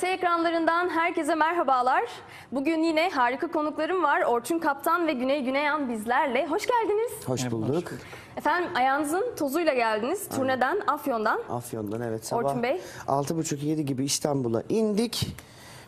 KRT ekranlarından herkese merhabalar. Bugün yine harika konuklarım var. Orçun Kaptan ve Güney Güneyan bizlerle. Hoş geldiniz. Hoş bulduk. Efendim ayağınızın tozuyla geldiniz. Turneden, Afyon'dan. Afyon'dan evet sabah Orçun Bey. 6.30-7 gibi İstanbul'a indik.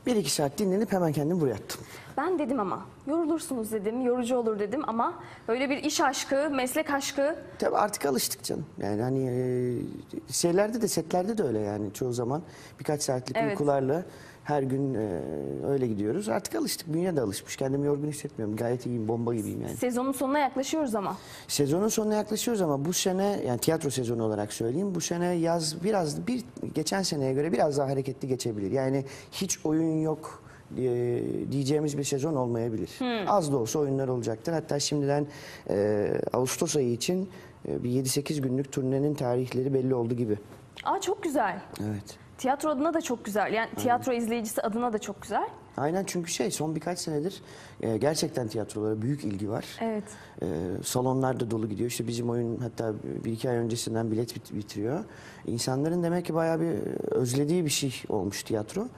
Bir iki saat dinlenip hemen kendimi buraya attım. Ben dedim ama yorulursunuz dedim, yorucu olur dedim ama böyle bir iş aşkı, meslek aşkı Tabii artık alıştık canım. Yani hani e, şeylerde de setlerde de öyle yani çoğu zaman birkaç saatlik Evet. uykularla her gün e, öyle gidiyoruz. Artık alıştık. Bünye de alışmış. Kendimi yorgun hissetmiyorum. Gayet iyiyim. Bomba gibiyim yani. sezonun sonuna yaklaşıyoruz ama. Sezonun sonuna yaklaşıyoruz ama bu sene yani tiyatro sezonu olarak söyleyeyim. Bu sene yaz biraz bir geçen seneye göre biraz daha hareketli geçebilir. Yani hiç oyun yok e, diyeceğimiz bir sezon olmayabilir. Az da olsa oyunlar olacaktır. Hatta şimdiden e, Ağustos ayı için e, bir 7-8 günlük turnenin tarihleri belli oldu gibi. Aa çok güzel. Evet. Tiyatro adına da çok güzel. Yani tiyatro izleyicisi adına da çok güzel. Aynen çünkü şey son birkaç senedir e, gerçekten tiyatrolara büyük ilgi var. Evet. Ee, salonlar da dolu gidiyor. İşte bizim oyun hatta bir iki ay öncesinden bilet bit- bitiriyor. İnsanların demek ki bayağı bir özlediği bir şey olmuş tiyatro.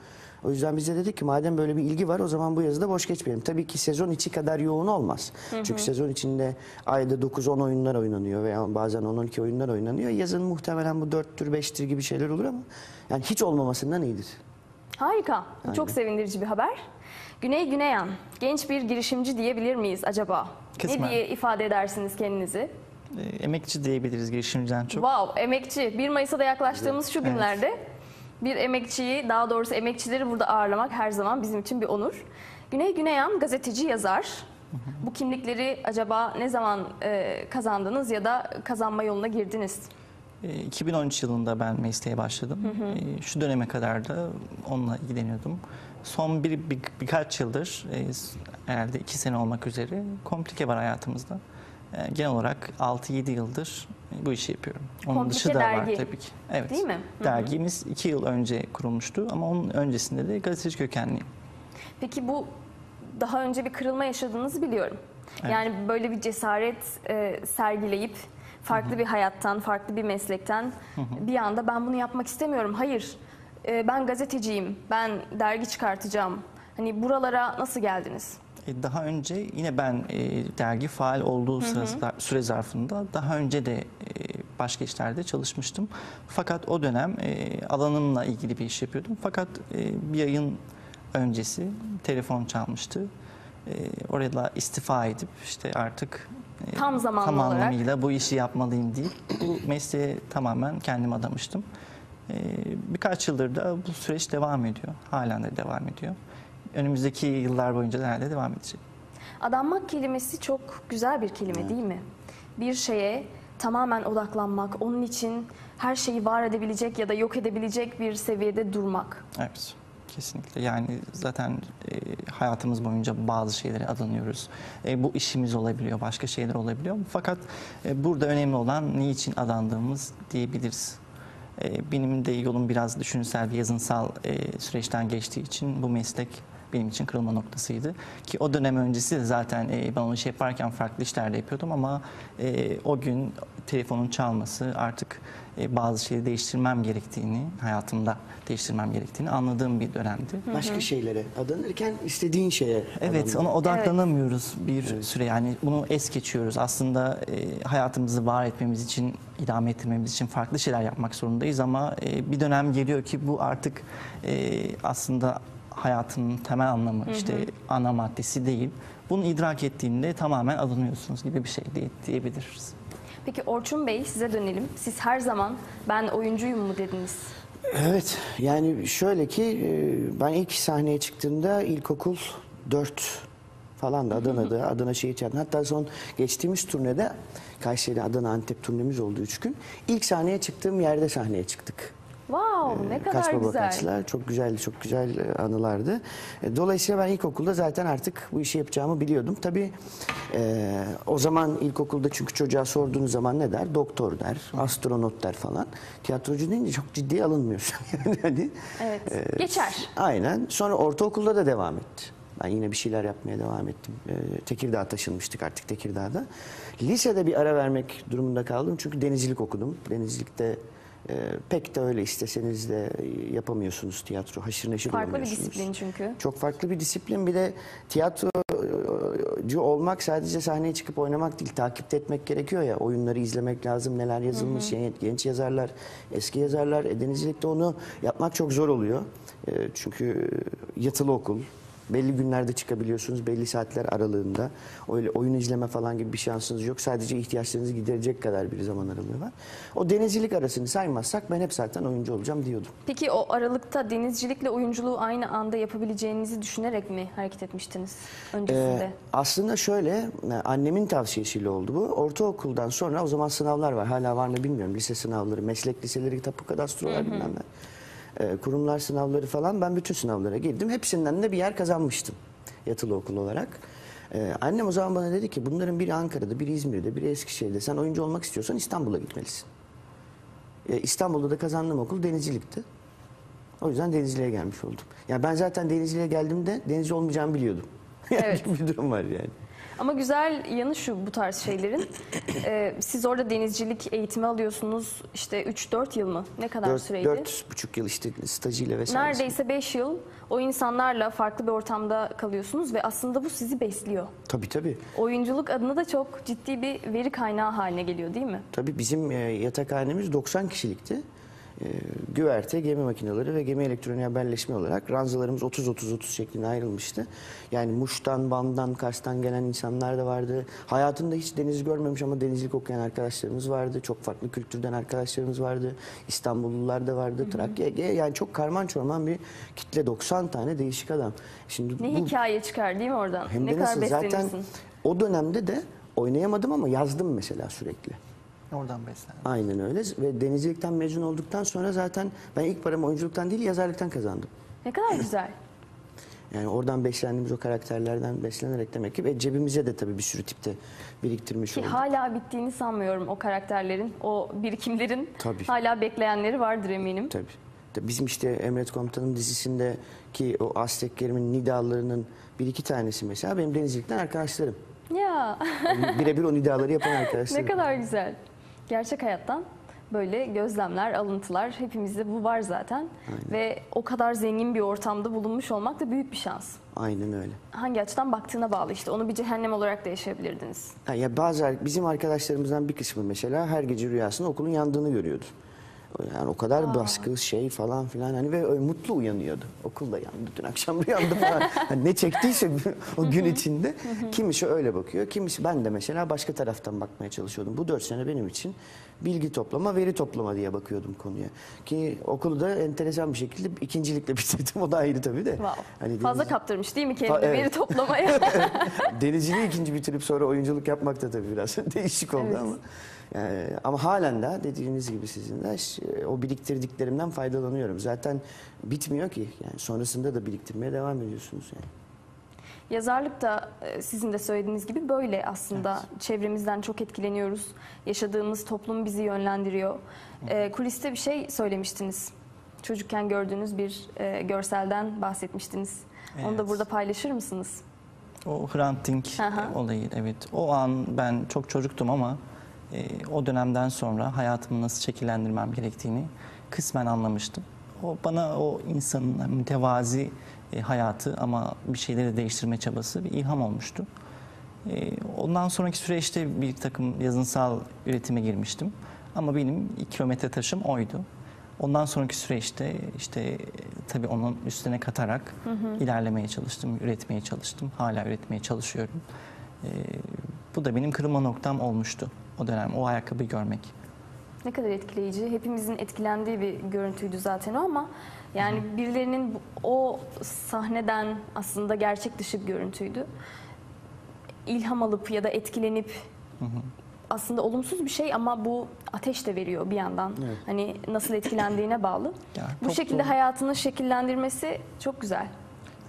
O yüzden biz de dedik ki madem böyle bir ilgi var o zaman bu yazı da boş geçmeyelim. Tabii ki sezon içi kadar yoğun olmaz. Çünkü sezon içinde ayda 9-10 oyunlar oynanıyor veya bazen 10-12 oyunlar oynanıyor. Yazın muhtemelen bu 4'tür 5'tir gibi şeyler olur ama yani hiç olmamasından iyidir. Harika. Bu Çok sevindirici bir haber. Güney Güneyan, genç bir girişimci diyebilir miyiz acaba? Ne Kısmen. diye ifade edersiniz kendinizi? E, emekçi diyebiliriz girişimciden çok. Wow, emekçi. 1 Mayıs'a da yaklaştığımız şu günlerde bir emekçiyi, daha doğrusu emekçileri burada ağırlamak her zaman bizim için bir onur. Güney Güneyan gazeteci yazar. Bu kimlikleri acaba ne zaman e, kazandınız ya da kazanma yoluna girdiniz? E, 2013 yılında ben mesleğe başladım. E, Şu döneme kadar da onunla ilgileniyordum. Son bir, bir- birkaç yıldır, e, herhalde iki sene olmak üzere komplike var hayatımızda. E, Genel olarak 6-7 yıldır bu işi yapıyorum. Onun Komplike dışı da dergi. var tabii ki. Evet. Değil mi? Hı hı. Dergimiz 2 yıl önce kurulmuştu ama onun öncesinde de gazeteci kökenliyim. Peki bu daha önce bir kırılma yaşadığınızı biliyorum. Yani böyle bir cesaret e, sergileyip farklı bir hayattan, farklı bir meslekten bir anda ben bunu yapmak istemiyorum. Hayır, e, ben gazeteciyim, ben dergi çıkartacağım. Hani buralara nasıl geldiniz? E, Daha önce yine ben e, dergi faal olduğu sırası- süre zarfında daha önce de e, başka işlerde çalışmıştım. Fakat o dönem alanımla ilgili bir iş yapıyordum. Fakat bir ayın öncesi telefon çalmıştı. Oraya da istifa edip işte artık Tam zamanlı tam olarak. anlamıyla bu işi yapmalıyım deyip bu mesleğe tamamen kendim adamıştım. Birkaç yıldır da bu süreç devam ediyor. Halen de devam ediyor. Önümüzdeki yıllar boyunca herhalde devam edecek. Adanmak kelimesi çok güzel bir kelime değil mi? Bir şeye tamamen odaklanmak, onun için her şeyi var edebilecek ya da yok edebilecek bir seviyede durmak. Evet. Kesinlikle. Yani zaten e, hayatımız boyunca bazı şeylere adanıyoruz. E, bu işimiz olabiliyor, başka şeyler olabiliyor. Fakat e, burada önemli olan niçin adandığımız diyebiliriz. E, benim de yolum biraz düşünsel bir yazınsal e, süreçten geçtiği için bu meslek benim için kırılma noktasıydı. Ki o dönem öncesi de zaten e, ben o işi yaparken farklı işlerde yapıyordum ama e, o gün telefonun çalması artık e, bazı şeyleri değiştirmem gerektiğini, hayatımda değiştirmem gerektiğini anladığım bir dönemdi. Başka şeylere adanırken istediğin şeye Evet, ona odaklanamıyoruz bir süre. Yani bunu es geçiyoruz. Aslında e, hayatımızı var etmemiz için, idame ettirmemiz için farklı şeyler yapmak zorundayız ama e, bir dönem geliyor ki bu artık e, aslında hayatın temel anlamı, işte ana maddesi değil. Bunu idrak ettiğinde tamamen adanıyorsunuz gibi bir şey diye, diyebiliriz. Peki Orçun Bey size dönelim. Siz her zaman ben oyuncuyum mu dediniz? Evet yani şöyle ki e, ben ilk sahneye çıktığımda ilkokul 4 falan da Adana'da Adana Şehir Tiyatrosu. Hatta son geçtiğimiz turnede Kayseri, Adana, Antep turnemiz oldu 3 gün. İlk sahneye çıktığım yerde sahneye çıktık. Wow ne kadar Kaçma güzel. Bakaçlar. Çok güzeldi, çok güzel e, anılardı. E, Dolayısıyla ben ilkokulda zaten artık bu işi yapacağımı biliyordum. Tabii e, o zaman ilkokulda çünkü çocuğa sorduğunuz zaman ne der? Doktor der, astronot der falan. Tiyatrocu deyince çok ciddiye alınmıyor. yani hani, Evet. Geçer. Aynen. Sonra ortaokulda da devam etti. Ben yine bir şeyler yapmaya devam ettim. Ee, Tekirdağ'a taşınmıştık artık Tekirdağ'da. Lisede bir ara vermek durumunda kaldım çünkü denizcilik okudum. Denizcilikte e, pek de öyle isteseniz de e, yapamıyorsunuz tiyatro. Haşır neşir Farklı bir disiplin çünkü. Çok farklı bir disiplin. Bir de tiyatrocu olmak sadece sahneye çıkıp oynamak değil. Takip etmek gerekiyor ya. Oyunları izlemek lazım. Neler yazılmış. Genç, genç yazarlar, eski yazarlar. E, denizcilikte onu yapmak çok zor oluyor. E, çünkü yatılı okul. Belli günlerde çıkabiliyorsunuz. Belli saatler aralığında. Öyle oyun izleme falan gibi bir şansınız yok. Sadece ihtiyaçlarınızı giderecek kadar bir zaman aralığı var. O denizcilik arasını saymazsak ben hep zaten oyuncu olacağım diyordum. Peki o aralıkta denizcilikle oyunculuğu aynı anda yapabileceğinizi düşünerek mi hareket etmiştiniz öncesinde? Ee, aslında şöyle, e, annemin tavsiyesiyle oldu bu. Ortaokuldan sonra o zaman sınavlar var. Hala var mı bilmiyorum. Lise sınavları, meslek liseleri, tapu kadastrolar bilmem ne. Ee, kurumlar sınavları falan. Ben bütün sınavlara girdim. Hepsinden de bir yer kazanmıştım yatılı okul olarak. Ee, annem o zaman bana dedi ki bunların biri Ankara'da, biri İzmir'de, biri Eskişehir'de. Sen oyuncu olmak istiyorsan İstanbul'a gitmelisin. Ee, İstanbul'da da kazandığım okul denizcilikti. O yüzden denizciliğe gelmiş oldum. Yani ben zaten denizciliğe geldiğimde denizci olmayacağımı biliyordum. Evet. bir durum var yani. Ama güzel yanı şu bu tarz şeylerin. Ee, siz orada denizcilik eğitimi alıyorsunuz. İşte 3-4 yıl mı? Ne kadar süreydi? dört buçuk yıl işte stajıyla vesaire. Neredeyse 5 yıl o insanlarla farklı bir ortamda kalıyorsunuz ve aslında bu sizi besliyor. Tabii tabii. Oyunculuk adına da çok ciddi bir veri kaynağı haline geliyor değil mi? Tabii bizim e, yatakhanemiz 90 kişilikti. E, güverte, gemi makineleri ve gemi elektronik haberleşme olarak ranzalarımız 30-30-30 şeklinde ayrılmıştı. Yani Muş'tan, Van'dan, Kars'tan gelen insanlar da vardı. Hayatında hiç deniz görmemiş ama denizcilik okuyan arkadaşlarımız vardı. Çok farklı kültürden arkadaşlarımız vardı. İstanbullular da vardı. Trakya, Ege yani çok karman çorman bir kitle 90 tane değişik adam. Şimdi Ne bu- hikaye çıkar değil mi oradan? Hem ne de nasıl zaten o dönemde de oynayamadım ama yazdım mesela sürekli. Oradan beslendim. Aynen öyle ve denizcilikten mezun olduktan sonra zaten ben ilk paramı oyunculuktan değil yazarlıktan kazandım. Ne kadar güzel. Yani oradan beslendiğimiz o karakterlerden beslenerek demek ki ve cebimize de tabii bir sürü tipte biriktirmiş Ki olduk. hala bittiğini sanmıyorum o karakterlerin, o birikimlerin. Tabii. Hala bekleyenleri vardır eminim. Tabii. Tabii Bizim işte Emret Komutanım dizisinde ki o Aztek Kerim'in nidalarının bir iki tanesi mesela benim denizcilikten arkadaşlarım. Ya Birebir o nidaları yapan arkadaşlarım. ne kadar güzel. Gerçek hayattan böyle gözlemler, alıntılar hepimizde bu var zaten. Ve o kadar zengin bir ortamda bulunmuş olmak da büyük bir şans. Aynen öyle. Hangi açıdan baktığına bağlı işte. Onu bir cehennem olarak da yaşayabilirdiniz. Ha, ya bazı bizim arkadaşlarımızdan bir kısmı mesela her gece rüyasında okulun yandığını görüyordu. Yani o kadar baskı şey falan filan hani ve öyle mutlu uyanıyordu. Okulda yandı dün akşam uyandı falan. Hani ne çektiyse o gün içinde. Kimisi öyle bakıyor. Kimisi ben de mesela başka taraftan bakmaya çalışıyordum. Bu dört sene benim için bilgi toplama, veri toplama diye bakıyordum konuya. Ki okulu da enteresan bir şekilde ikincilikle bitirdim. O da ayrı tabii de. Wow. Hani Fazla deniz- kaptırmış değil mi kendini evet. veri toplamaya? Denizciliği ikinci bitirip sonra oyunculuk yapmak da tabii biraz değişik oldu Evet. ama. Yani, ama halen de dediğiniz gibi sizin de o biriktirdiklerimden faydalanıyorum. Zaten bitmiyor ki. Yani sonrasında da biriktirmeye devam ediyorsunuz yani. Yazarlık da e, sizin de söylediğiniz gibi böyle aslında. Çevremizden çok etkileniyoruz. Yaşadığımız toplum bizi yönlendiriyor. E, kuliste bir şey söylemiştiniz. Çocukken gördüğünüz bir e, görselden bahsetmiştiniz. Onu da Evet. burada paylaşır mısınız? O Hrant Dink Aha. olayı evet. O an ben çok çocuktum ama e, o dönemden sonra hayatımı nasıl şekillendirmem gerektiğini kısmen anlamıştım. O bana o insanın mütevazi e, hayatı ama bir şeyleri değiştirme çabası bir ilham olmuştu. E, ondan sonraki süreçte bir takım yazınsal üretime girmiştim. Ama benim kilometre taşım oydu. Ondan sonraki süreçte işte tabii onun üstüne katarak ilerlemeye çalıştım, üretmeye çalıştım. Hala üretmeye çalışıyorum. E, bu da benim kırılma noktam olmuştu o dönem, o ayakkabıyı görmek. Ne kadar etkileyici. Hepimizin etkilendiği bir görüntüydü zaten o ama yani birilerinin bu- o sahneden aslında gerçek dışı bir görüntüydü. İlham alıp ya da etkilenip aslında olumsuz bir şey ama bu ateş de veriyor bir yandan. Evet. Hani nasıl etkilendiğine bağlı. Ya, bu şekilde hayatını şekillendirmesi çok güzel.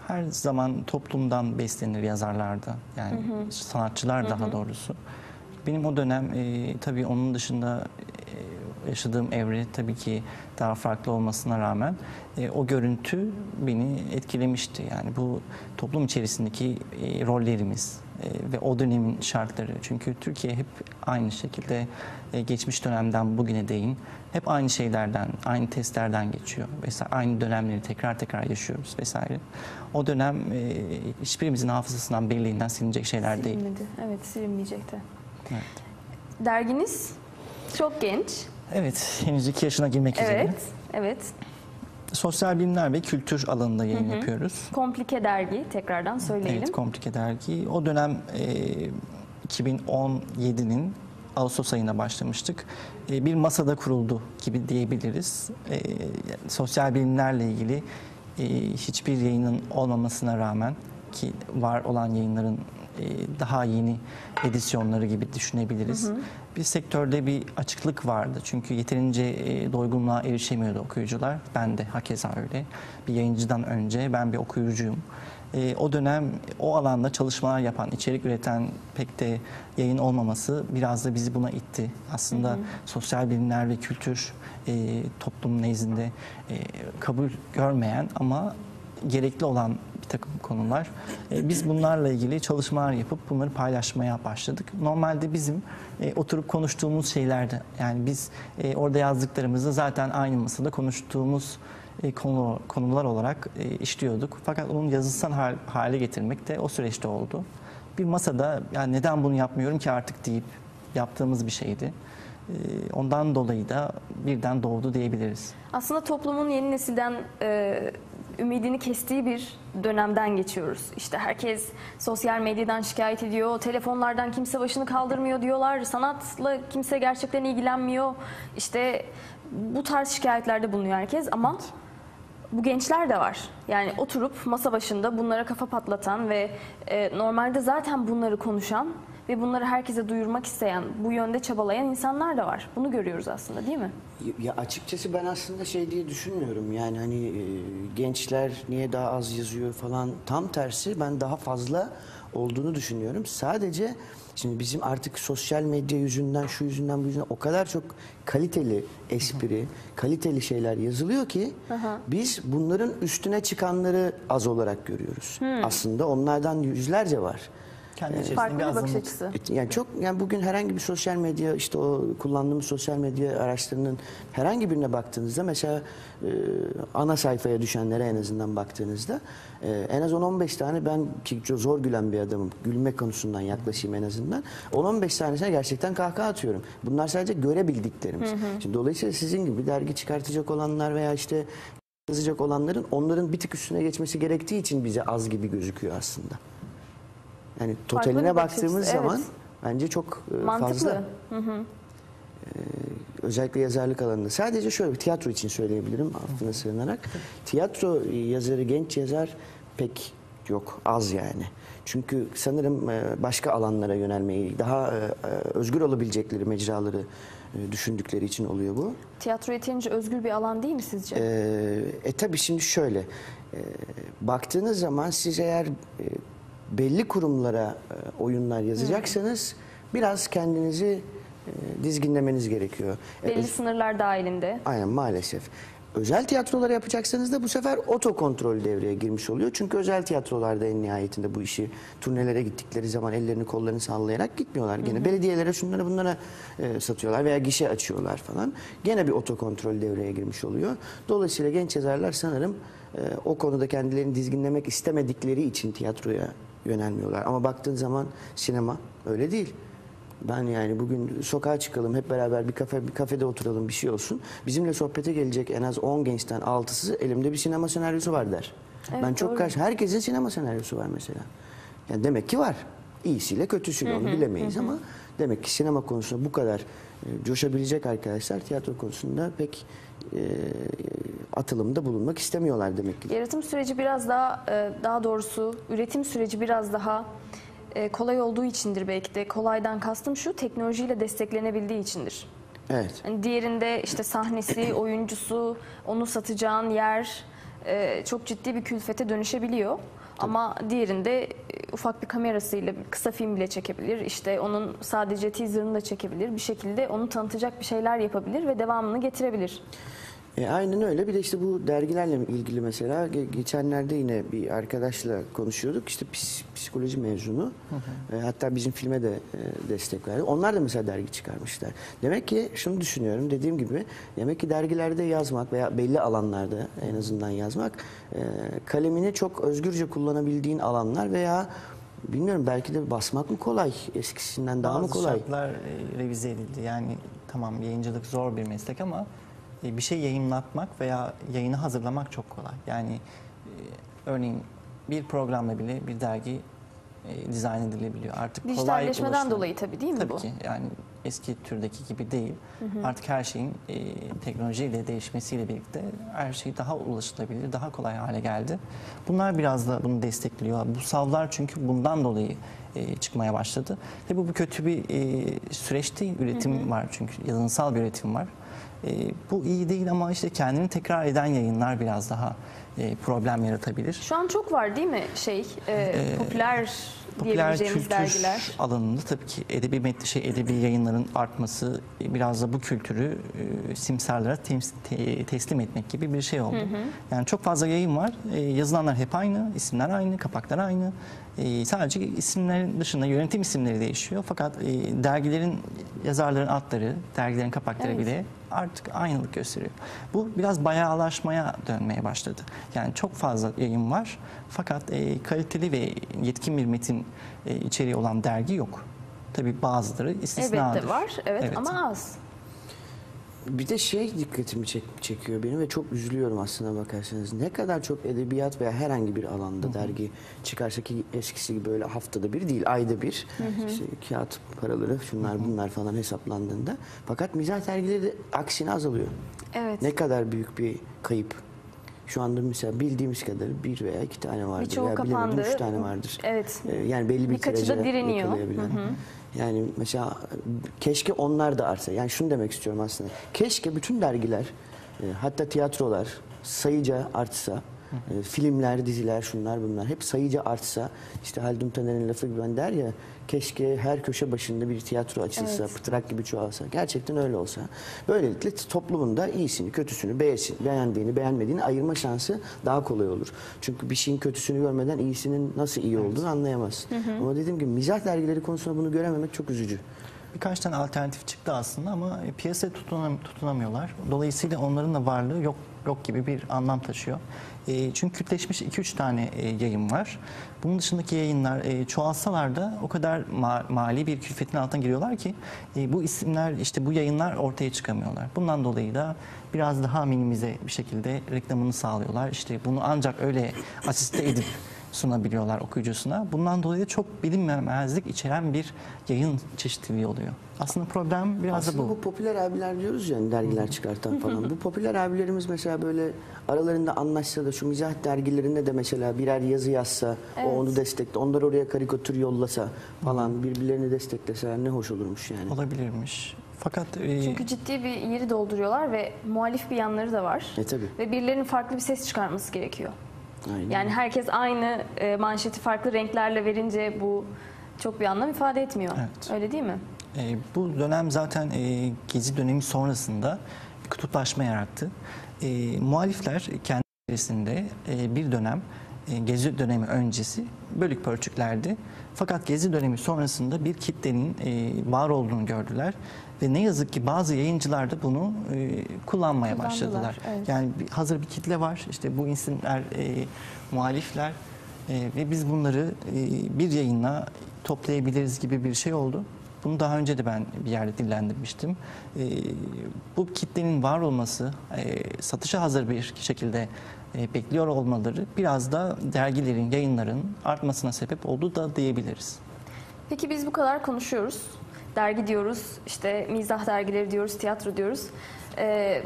Her zaman toplumdan beslenir yazarlar da. Yani sanatçılar daha doğrusu. Benim o dönem e, tabii onun dışında e, yaşadığım evre tabii ki daha farklı olmasına rağmen e, o görüntü beni etkilemişti. Yani bu toplum içerisindeki e, rollerimiz, e, ve o dönemin şartları. Çünkü Türkiye hep aynı şekilde e, geçmiş dönemden bugüne değin hep aynı şeylerden, aynı testlerden geçiyor vesaire. Aynı dönemleri tekrar tekrar yaşıyoruz vesaire. O dönem e, hiçbirimizin hafızasından, belleğinden silinecek şeyler değil. Silinmedi. Evet silinmeyecekti. Evet. Derginiz çok genç. Evet, henüz iki yaşına girmek üzere. Evet. Evet. Sosyal bilimler ve kültür alanında yayın yapıyoruz. Komplike dergi tekrardan söyleyelim. Evet, Komplike Dergi. O dönem e, 2017'nin Ağustos ayında başlamıştık. E, bir masada kuruldu gibi diyebiliriz. E, sosyal bilimlerle ilgili e, hiçbir yayının olmamasına rağmen ki var olan yayınların daha yeni edisyonları gibi düşünebiliriz. Bir sektörde bir açıklık vardı. Çünkü yeterince e, doygunluğa erişemiyordu okuyucular. Ben de hakeza öyle. Bir yayıncıdan önce ben bir okuyucuyum. E, o dönem o alanda çalışmalar yapan, içerik üreten pek de yayın olmaması biraz da bizi buna itti. Aslında sosyal bilimler ve kültür e, toplum nezdinde e, kabul görmeyen ama gerekli olan bir takım konular. E, biz bunlarla ilgili çalışmalar yapıp bunları paylaşmaya başladık. Normalde bizim e, oturup konuştuğumuz şeylerdi. Yani biz e, orada yazdıklarımızı zaten aynı masada konuştuğumuz e, konu, konular olarak e, işliyorduk. Fakat onun yazısal hal- hale getirmek de o süreçte oldu. Bir masada yani neden bunu yapmıyorum ki artık deyip yaptığımız bir şeydi. E, ondan dolayı da birden doğdu diyebiliriz. Aslında toplumun yeni nesilden e, ümidini kestiği bir dönemden geçiyoruz. İşte herkes sosyal medyadan şikayet ediyor, telefonlardan kimse başını kaldırmıyor diyorlar, sanatla kimse gerçekten ilgilenmiyor. İşte bu tarz şikayetlerde bulunuyor herkes ama bu gençler de var. Yani oturup masa başında bunlara kafa patlatan ve e, normalde zaten bunları konuşan ve bunları herkese duyurmak isteyen, bu yönde çabalayan insanlar da var. Bunu görüyoruz aslında değil mi? Ya açıkçası ben aslında şey diye düşünmüyorum. Yani hani e, gençler niye daha az yazıyor falan. Tam tersi ben daha fazla olduğunu düşünüyorum. Sadece şimdi bizim artık sosyal medya yüzünden, şu yüzünden, bu yüzünden o kadar çok kaliteli espri, kaliteli şeyler yazılıyor ki biz bunların üstüne çıkanları az olarak görüyoruz. Aslında onlardan yüzlerce var. Kendi içerisinde Farklı bir bir bakış azınlık. açısı. Yani çok yani bugün herhangi bir sosyal medya işte o kullandığımız sosyal medya araçlarının herhangi birine baktığınızda mesela e, ana sayfaya düşenlere en azından baktığınızda e, en az 10-15 tane ben ki çok zor gülen bir adamım. Gülme konusundan yaklaşayım en azından. 10-15 tanesine gerçekten kahkaha atıyorum. Bunlar sadece görebildiklerimiz. Şimdi dolayısıyla sizin gibi dergi çıkartacak olanlar veya işte yazacak olanların onların bir tık üstüne geçmesi gerektiği için bize az gibi gözüküyor aslında. Yani totaline baktığımız açısı, zaman evet. bence çok e, Mantıklı. fazla. Ee, özellikle yazarlık alanında. Sadece şöyle bir tiyatro için söyleyebilirim affına sığınarak. Tiyatro yazarı, genç yazar pek yok, az yani. Çünkü sanırım e, başka alanlara yönelmeyi, daha e, özgür olabilecekleri mecraları düşündükleri için oluyor bu. Tiyatro yeterince özgür bir alan değil mi sizce? Ee, e tabii şimdi şöyle, e, baktığınız zaman siz eğer belli kurumlara e, oyunlar yazacaksanız biraz kendinizi e, dizginlemeniz gerekiyor. E, Belli sınırlar dahilinde. Aynen maalesef. Özel tiyatrolara yapacaksanız da bu sefer otokontrol devreye girmiş oluyor. Çünkü özel tiyatrolarda en nihayetinde bu işi turnelere gittikleri zaman ellerini kollarını sallayarak gitmiyorlar. Gene belediyelere şunlara bunlara e, satıyorlar veya gişe açıyorlar falan. Gene bir otokontrol devreye girmiş oluyor. Dolayısıyla genç yazarlar sanırım e, o konuda kendilerini dizginlemek istemedikleri için tiyatroya yönelmiyorlar. Ama baktığın zaman sinema öyle değil. Ben yani bugün sokağa çıkalım hep beraber bir kafe bir kafede oturalım bir şey olsun. Bizimle sohbete gelecek en az 10 gençten 6'sı elimde bir sinema senaryosu var der. Evet, ben çok doğru. karşı herkesin sinema senaryosu var mesela. Yani demek ki var. İyisiyle kötüsüyle onu bilemeyiz ama demek ki sinema konusunda bu kadar e, coşabilecek arkadaşlar tiyatro konusunda pek e, atılımda bulunmak istemiyorlar demek ki. Yaratım süreci biraz daha, e, daha doğrusu üretim süreci biraz daha e, kolay olduğu içindir belki de. Kolaydan kastım şu, teknolojiyle desteklenebildiği içindir. Evet. Yani diğerinde işte sahnesi, oyuncusu, onu satacağın yer e, çok ciddi bir külfete dönüşebiliyor. Ama diğerinde e, ufak bir kamerasıyla kısa film bile çekebilir. İşte onun sadece teaserını da çekebilir. Bir şekilde onu tanıtacak bir şeyler yapabilir ve devamını getirebilir. E, aynen öyle. Bir de işte bu dergilerle ilgili mesela ge- geçenlerde yine bir arkadaşla konuşuyorduk. İşte psikoloji mezunu. E, hatta bizim filme de e, destek verdi. Onlar da mesela dergi çıkarmışlar. Demek ki şunu düşünüyorum dediğim gibi demek ki dergilerde yazmak veya belli alanlarda en azından yazmak e, kalemini çok özgürce kullanabildiğin alanlar veya bilmiyorum belki de basmak mı kolay eskisinden daha mı Bazı kolay? şartlar e, revize edildi. Yani tamam yayıncılık zor bir meslek ama bir şey yayınlatmak veya yayını hazırlamak çok kolay. Yani e, örneğin bir programla bile bir dergi e, dizayn edilebiliyor. Artık kolay Dijitalleşmeden dolayı tabii değil mi Tabii bu? ki yani eski türdeki gibi değil. Artık her şeyin e, teknolojiyle değişmesiyle birlikte her şey daha ulaşılabilir, daha kolay hale geldi. Bunlar biraz da bunu destekliyor. Bu savlar çünkü bundan dolayı e, çıkmaya başladı. Tabii bu kötü bir e, süreç değil. Üretim var çünkü yazınsal bir üretim var. E, bu iyi değil ama işte kendini tekrar eden yayınlar biraz daha e, problem yaratabilir. Şu an çok var değil mi şey e, popüler Popüler diyebileceğimiz kültür dergiler? alanında tabii ki edebi metni şey edebi yayınların artması e, biraz da bu kültürü e, simsarlara tems- te- teslim etmek gibi bir şey oldu. Yani çok fazla yayın var. E, yazılanlar hep aynı, isimler aynı, kapaklar aynı. E, sadece isimlerin dışında yönetim isimleri değişiyor. Fakat e, dergilerin yazarların adları, dergilerin kapakları Evet. bile artık aynılık gösteriyor. Bu biraz bayağılaşmaya dönmeye başladı. Yani çok fazla yayın var fakat e, kaliteli ve yetkin bir metin e, içeriği olan dergi yok. Tabii bazıları istisnadır. Elbette var evet, Evet. ama az. Bir de şey dikkatimi çek- çekiyor benim ve çok üzülüyorum aslına bakarsanız. Ne kadar çok edebiyat veya herhangi bir alanda dergi çıkarsa ki eskisi gibi böyle haftada bir değil, ayda bir. İşte kağıt paraları, şunlar bunlar falan hesaplandığında. Fakat mizah dergileri de aksine azalıyor. Evet. Ne kadar büyük bir kayıp. Şu anda mesela bildiğimiz kadarıyla bir veya iki tane vardır. Birçoğu kapandı. üç tane vardır. Evet. Ee, yani belli bir Birkaçı da direniyor. yakalayabilen. Yani mesela keşke onlar da artsa. Yani şunu demek istiyorum aslında. Keşke bütün dergiler, e, hatta tiyatrolar sayıca artsa. E, filmler, diziler, şunlar bunlar hep sayıca artsa. İşte Haldun Taner'in lafı gibi ben der ya keşke her köşe başında bir tiyatro açılsa, Evet. pıtrak gibi çoğalsa. Gerçekten öyle olsa. Böylelikle toplumun da iyisini, kötüsünü, beğensin, beğendiğini, beğenmediğini ayırma şansı daha kolay olur. Çünkü bir şeyin kötüsünü görmeden iyisinin nasıl iyi olduğunu anlayamazsın. Ama dediğim gibi mizah dergileri konusunda bunu görememek çok üzücü. Birkaç tane alternatif çıktı aslında ama e, piyasaya tutunam- tutunamıyorlar. Dolayısıyla onların da varlığı yok yok gibi bir anlam taşıyor. E, çünkü kütleşmiş 2-3 tane e, yayın var. Bunun dışındaki yayınlar e, çoğalsalar da o kadar ma- mali bir külfetin altına giriyorlar ki e, bu isimler işte bu yayınlar ortaya çıkamıyorlar. Bundan dolayı da biraz daha minimize bir şekilde reklamını sağlıyorlar. İşte bunu ancak öyle asiste edip sunabiliyorlar okuyucusuna. Bundan dolayı da çok bilinmemezlik içeren bir yayın çeşitliliği oluyor. Aslında problem biraz Aslında da bu. bu. popüler abiler diyoruz ya dergiler çıkartan falan. bu popüler abilerimiz mesela böyle aralarında anlaşsa da şu mizah dergilerinde de mesela birer yazı yazsa, Evet. o onu destekle, onlar oraya karikatür yollasa falan birbirlerini destekleseler ne hoş olurmuş yani. Olabilirmiş. Fakat e, Çünkü ciddi bir yeri dolduruyorlar ve muhalif bir yanları da var. E tabii. Ve birilerinin farklı bir ses çıkarması gerekiyor. Aynen. Yani herkes aynı e, manşeti farklı renklerle verince bu çok bir anlam ifade etmiyor. Evet. Öyle değil mi? E, bu dönem zaten e, Gezi dönemi sonrasında kutuplaşma yarattı. E, muhalifler kendi içerisinde e, bir dönem Gezi dönemi öncesi bölük pörçüklerdi. Fakat Gezi dönemi sonrasında bir kitlenin e, var olduğunu gördüler. Ve ne yazık ki bazı yayıncılar da bunu e, kullanmaya başladılar. evet. Yani hazır bir kitle var. İşte bu isimler e, muhalifler e, ve biz bunları e, bir yayınla toplayabiliriz gibi bir şey oldu. Bunu daha önce de ben bir yerde dillendirmiştim. E, bu kitlenin var olması, e, satışa hazır bir şekilde e, bekliyor olmaları biraz da dergilerin, yayınların artmasına sebep oldu da diyebiliriz. Peki biz bu kadar konuşuyoruz. Dergi diyoruz, işte mizah dergileri diyoruz, tiyatro diyoruz. Ee,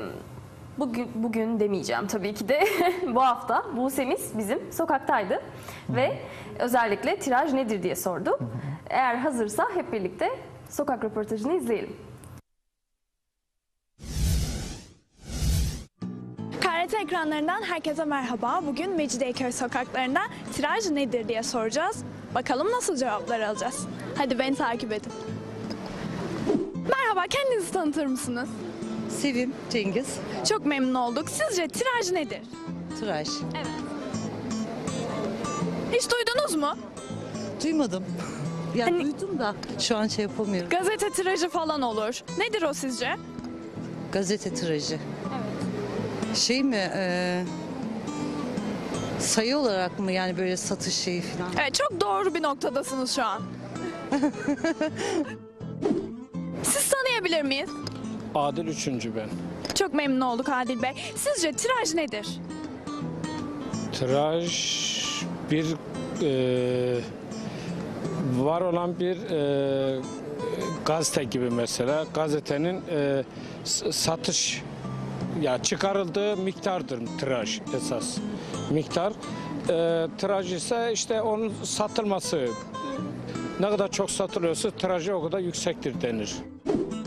bugün bugün demeyeceğim tabii ki de. bu hafta Buse'miz bizim sokaktaydı ve özellikle tiraj nedir diye sordu. Eğer hazırsa hep birlikte sokak röportajını izleyelim. KRT ekranlarından herkese merhaba. Bugün Mecidiyeköy sokaklarında tiraj nedir diye soracağız. Bakalım nasıl cevaplar alacağız. Hadi beni takip edin. Merhaba, kendinizi tanıtır mısınız? Sevim Cengiz Çok memnun olduk. Sizce tiraj nedir? Tıraş. Evet. Hiç duydunuz mu? Duymadım. Ya Hani- duydum da şu an şey yapamıyorum. Gazete tirajı falan olur. Nedir o sizce? Gazete tirajı. Şey mi? e, sayı olarak mı yani böyle satış şeyi falan? Evet çok doğru bir noktadasınız şu an. Siz tanıyabilir miyiz? Adil üçüncü ben. Çok memnun olduk Adil Bey. Sizce tiraj nedir? Tiraj bir e, var olan bir e, gazete gibi mesela gazetenin e, satış ya çıkarıldığı miktardır tiraj esas miktar. E, tiraj ise işte onun satılması ne kadar çok satılıyorsa tirajı o kadar yüksektir denir.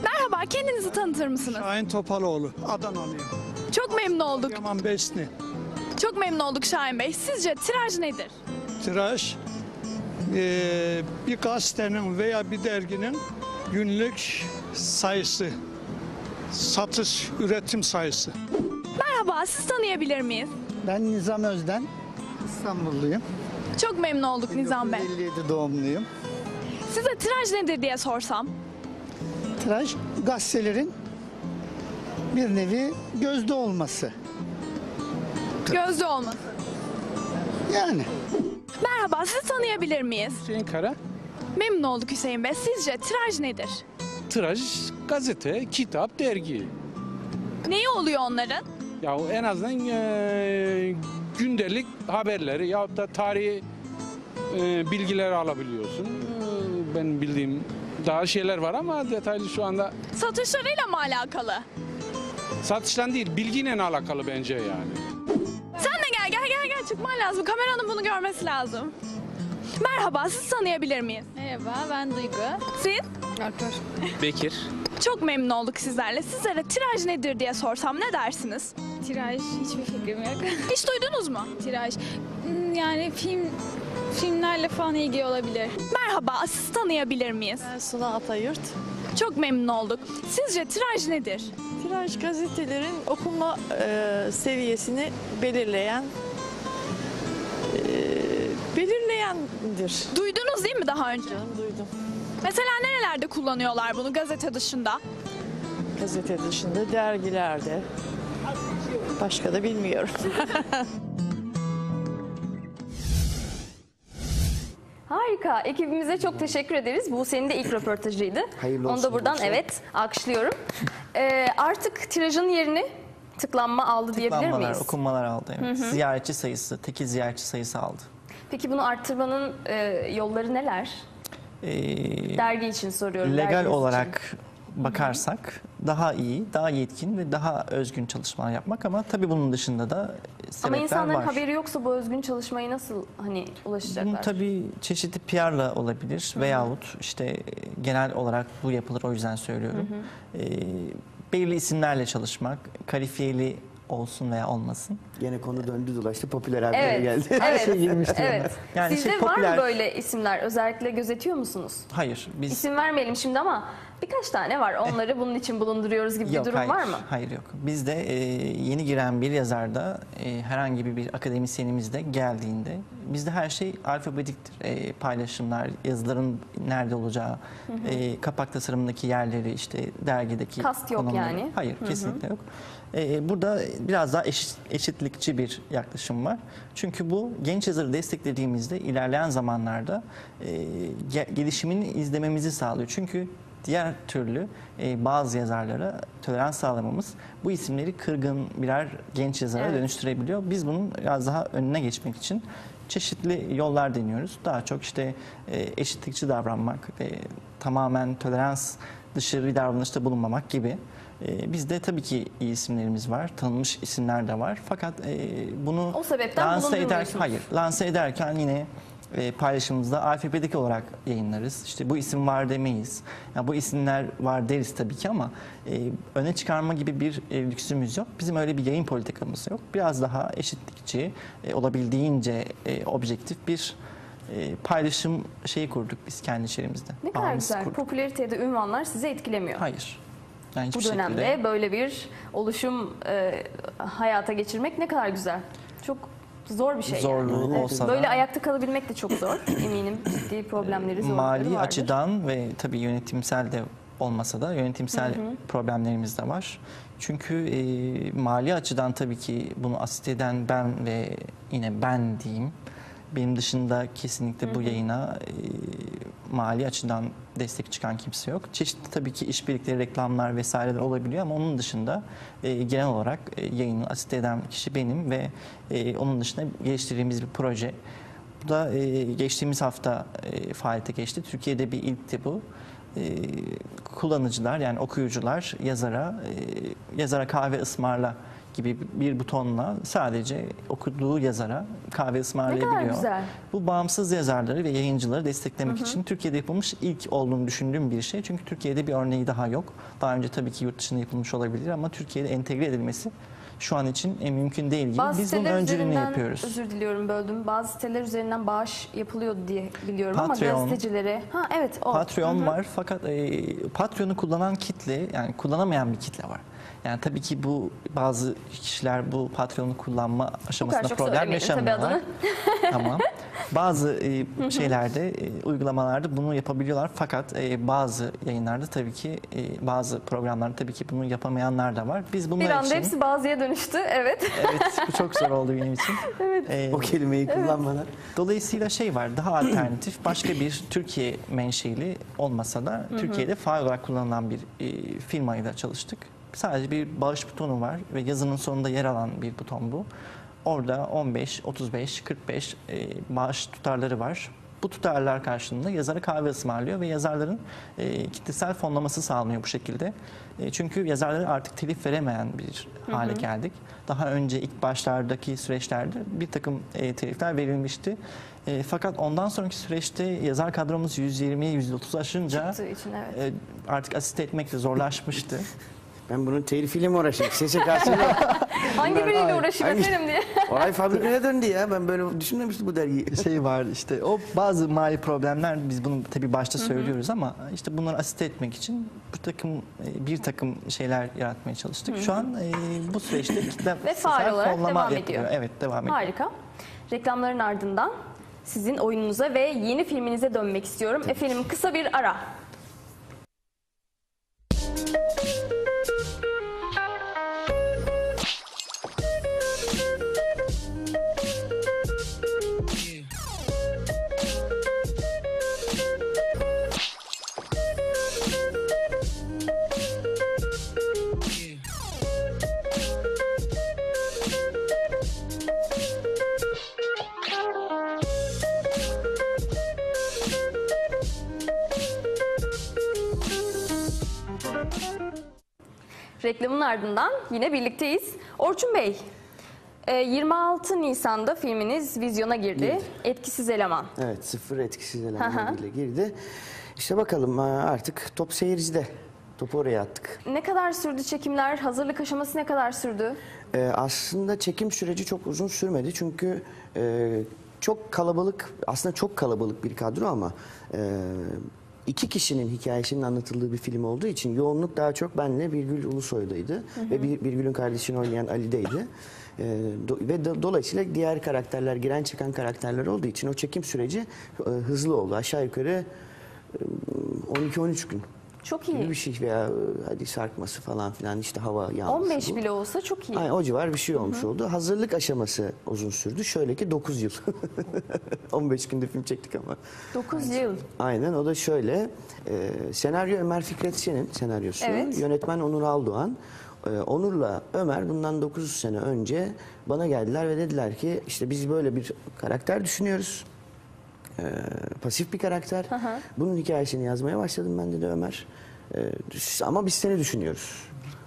Merhaba kendinizi tanıtır mısınız? Şahin Topaloğlu, Adanalıyım. Çok memnun olduk. Yaman Besni. Çok memnun olduk Şahin Bey. Sizce tiraj nedir? Tiraj eee, bir gazetenin veya bir derginin günlük sayısı, satış, üretim sayısı. Merhaba siz tanıyabilir miyiz? Ben Nizam Özden, İstanbulluyum. Çok memnun olduk Nizam Bey. 57 doğumluyum. Size tiraj nedir diye sorsam. Tiraj gazetelerin bir nevi gözde olması. Gözde olması. Yani Merhaba sizi tanıyabilir miyiz? Hüseyin Kara, Memnun olduk Hüseyin Bey. Sizce tiraj nedir? Tiraj, gazete, kitap, dergi. Neyi oluyor onların? Ya en azından eee, gündelik haberleri ya da tarihi eee, bilgileri alabiliyorsun. Eee, Ben bildiğim daha şeyler var ama detaylı şu anda Satışlarıyla mı alakalı? satıştan değil, bilgiyle alakalı bence yani. Sen de gel gel gel gel çıkman lazım. Kameranın bunu görmesi lazım. Merhaba sizi tanıyabilir miyiz? Merhaba ben Duygu. Siz? Bekir. Çok memnun olduk sizlerle. Sizlere tiraj nedir diye sorsam ne dersiniz? Tiraj hiçbir fikrim yok. Hiç duydunuz mu? Tiraj hmm, yani film filmlerle falan ilgili olabilir. Merhaba sizi tanıyabilir miyiz? Suna Atayurt. Çok memnun olduk. Sizce tiraj nedir? Tiraj gazetelerin okuma e, seviyesini belirleyen belirleyendir. Duydunuz değil mi daha önce? Canım duydum. Mesela nerelerde kullanıyorlar bunu gazete dışında? Gazete dışında dergilerde. Başka da bilmiyorum. Harika. Ekibimize çok teşekkür ederiz. Bu senin de ilk röportajıydı. Hayırlı Onu olsun da buradan Buse. evet alkışlıyorum. Ee, artık tirajın yerini tıklanma aldı diyebilir Tıklanmalar, miyiz? okunmalar aldı. Evet. Ziyaretçi sayısı, tekil ziyaretçi sayısı aldı. Peki bunu arttırmanın e, yolları neler? Ee, Dergi için soruyorum. legal derginiz için. olarak bakarsak daha iyi, daha yetkin ve daha özgün çalışmalar yapmak ama tabii bunun dışında da sebepler Ama insanların var. haberi yoksa bu özgün çalışmayı nasıl hani ulaşacaklar? Bunun tabii çeşitli PR'la olabilir veyahut işte genel olarak bu yapılır o yüzden söylüyorum. Ee, belirli isimlerle çalışmak, kalifiyeli olsun veya olmasın. Gene konu döndü dolaştı popüler haberlere Evet, geldi. evet, şey girmiştir evet. Yani Sizde şey var popüler- mı böyle isimler? Özellikle gözetiyor musunuz? Hayır, biz İsim vermeyelim şimdi ama birkaç tane var. Onları bunun için bulunduruyoruz gibi bir durum hayır, var mı? Hayır yok. Bizde e, yeni giren bir yazarda e, herhangi bir, bir akademisyenimiz de geldiğinde bizde her şey alfabetiktir. E, paylaşımlar, yazıların nerede olacağı, e, kapak tasarımındaki yerleri, işte dergideki Kast yok konumları. yani. Hayır, kesinlikle yok. E, burada biraz daha eşit, eşitlikçi bir yaklaşım var. Çünkü bu genç yazarı desteklediğimizde ilerleyen zamanlarda e, ge- gelişimini izlememizi sağlıyor. Çünkü diğer türlü e, bazı yazarlara tolerans sağlamamız bu isimleri kırgın birer genç yazara Evet. dönüştürebiliyor. Biz bunun biraz daha önüne geçmek için çeşitli yollar deniyoruz. Daha çok işte e, eşitlikçi davranmak ve tamamen tolerans dışı bir davranışta bulunmamak gibi. E, bizde tabii ki iyi isimlerimiz var, tanınmış isimler de var. Fakat e, bunu O sebepten lanse eder, bulundurmuyorsunuz. hayır, lanse ederken yine e, paylaşımımızda alfabetik olarak yayınlarız. İşte bu isim var demeyiz. Yani bu isimler var deriz tabii ki ama e, öne çıkarma gibi bir e, lüksümüz yok. Bizim öyle bir yayın politikamız yok. Biraz daha eşitlikçi, e, olabildiğince e, objektif bir e, paylaşım şeyi kurduk biz kendi içerimizde. Ne kadar güzel. kurduk. Popülaritede ünvanlar sizi etkilemiyor. Hayır. Yani bu hiçbir dönemde şekilde- böyle bir oluşum e, hayata geçirmek ne kadar güzel. Çok zor bir şey. yani. Zorluğu Evet. olsa da- Böyle ayakta kalabilmek de çok zor. Eminim ciddi problemleri, zorlukları Mali vardır. açıdan ve tabii yönetimsel de olmasa da yönetimsel problemlerimiz de var. Çünkü e, mali açıdan tabii ki bunu asit eden ben ve yine ben diyeyim. Benim dışında kesinlikle bu yayına e, mali açıdan destek çıkan kimse yok. Çeşitli tabii ki işbirlikleri, reklamlar vesaireler olabiliyor ama onun dışında e, genel olarak e, yayını asit eden kişi benim ve e, onun dışında geliştirdiğimiz bir proje. Bu da e, geçtiğimiz hafta e, faaliyete geçti. Türkiye'de bir ilkti bu. E, kullanıcılar yani okuyucular yazara e, yazara kahve ısmarla gibi bir butonla sadece okuduğu yazara kahve ısmarlayabiliyor. güzel. Bu bağımsız yazarları ve yayıncıları desteklemek için Türkiye'de yapılmış ilk olduğunu düşündüğüm bir şey. Çünkü Türkiye'de bir örneği daha yok. Daha önce tabii ki yurt dışında yapılmış olabilir ama Türkiye'de entegre edilmesi şu an için en mümkün değil gibi. Bazı Biz bunun öncülüğünü yapıyoruz. özür diliyorum böldüm. Bazı siteler üzerinden bağış yapılıyor diye biliyorum Patreon. ama gazetecilere... Ha evet o. Patreon Hı hı. var fakat e, Patreon'u kullanan kitle yani kullanamayan bir kitle var. Yani tabii ki bu bazı kişiler bu Patreon'u kullanma aşamasında çok problem yaşamıyorlar. tamam. Bazı e, şeylerde, e, uygulamalarda bunu yapabiliyorlar fakat e, bazı yayınlarda tabii ki e, bazı programlarda tabii ki bunu yapamayanlar da var. Biz bunlar Bir anda için hepsi bazıya dönüştü. Evet. evet bu çok zor oldu benim için. E, O kelimeyi kullanmadan. Dolayısıyla şey var, daha alternatif başka bir Türkiye menşeli olmasa da Türkiye'de faal olarak kullanılan bir e, firmayla çalıştık. Sadece bir bağış butonu var ve yazının sonunda yer alan bir buton bu. Orada 15, 35, 45 e, bağış tutarları var. Bu tutarlar karşılığında yazara kahve ısmarlıyor ve yazarların e, kitlesel fonlaması sağlanıyor bu şekilde. E, çünkü yazarlara artık telif veremeyen bir hale geldik. Daha önce ilk başlardaki süreçlerde bir takım e, telifler verilmişti. E, fakat ondan sonraki süreçte yazar kadromuz 120-130 aşınca Çıktığı için evet. e, artık asist etmek de zorlaşmıştı. Ben bunun telifiyle mi uğraşayım? SSK'sıyla Hangi biriyle Ay, uğraşayım hangi- efendim diye. Olay fabrikaya döndü ya. Ben böyle düşünmemiştim bu dergiyi. şey var işte o bazı mali problemler biz bunu tabii başta söylüyoruz ama işte bunları asist etmek için bu takım e, bir takım şeyler yaratmaya çalıştık. Şu an e, bu süreçte kitle Ve faal olarak fonlama devam yapılıyor. ediyor. Evet devam ediyor. Harika. Reklamların ardından sizin oyununuza ve yeni filminize dönmek istiyorum. Efendim kısa bir ara. Reklamın ardından yine birlikteyiz. Orçun Bey, e, 26 Nisan'da filminiz vizyona girdi. Girdi. Etkisiz Eleman. Evet sıfır etkisiz hı. elemanlarıyla girdi. İşte bakalım ha, artık top seyircide. Topu oraya attık. Ne kadar sürdü çekimler? Hazırlık aşaması ne kadar sürdü? Ee, aslında çekim süreci çok uzun sürmedi çünkü e, çok kalabalık, aslında çok kalabalık bir kadro ama e, iki kişinin hikayesinin anlatıldığı bir film olduğu için yoğunluk daha çok benle Birgül Ulusoy'daydı ve Bir- Birgül'ün kardeşini oynayan Ali'deydi. E, do- ve do- dolayısıyla diğer karakterler, giren çıkan karakterler olduğu için o çekim süreci e, hızlı oldu. Aşağı yukarı e, 12-13 gün Çok gibi iyi. bir şey veya e, hadi sarkması falan filan işte hava yağması. 15 bu. bile olsa çok iyi. Aynen o civar bir şey olmuş oldu. Hazırlık aşaması uzun sürdü. Şöyle ki 9 yıl. 15 günde film çektik ama. 9 yıl. Aynen o da şöyle. e, senaryo Ömer Fikret Şen'in senaryosu. Evet. Yönetmen Onur Aldoğan. E, Onur'la Ömer bundan 9 sene önce bana geldiler ve dediler ki işte biz böyle bir karakter düşünüyoruz. E, pasif bir karakter. Bunun hikayesini yazmaya başladım ben dedi Ömer. E, ama biz seni düşünüyoruz.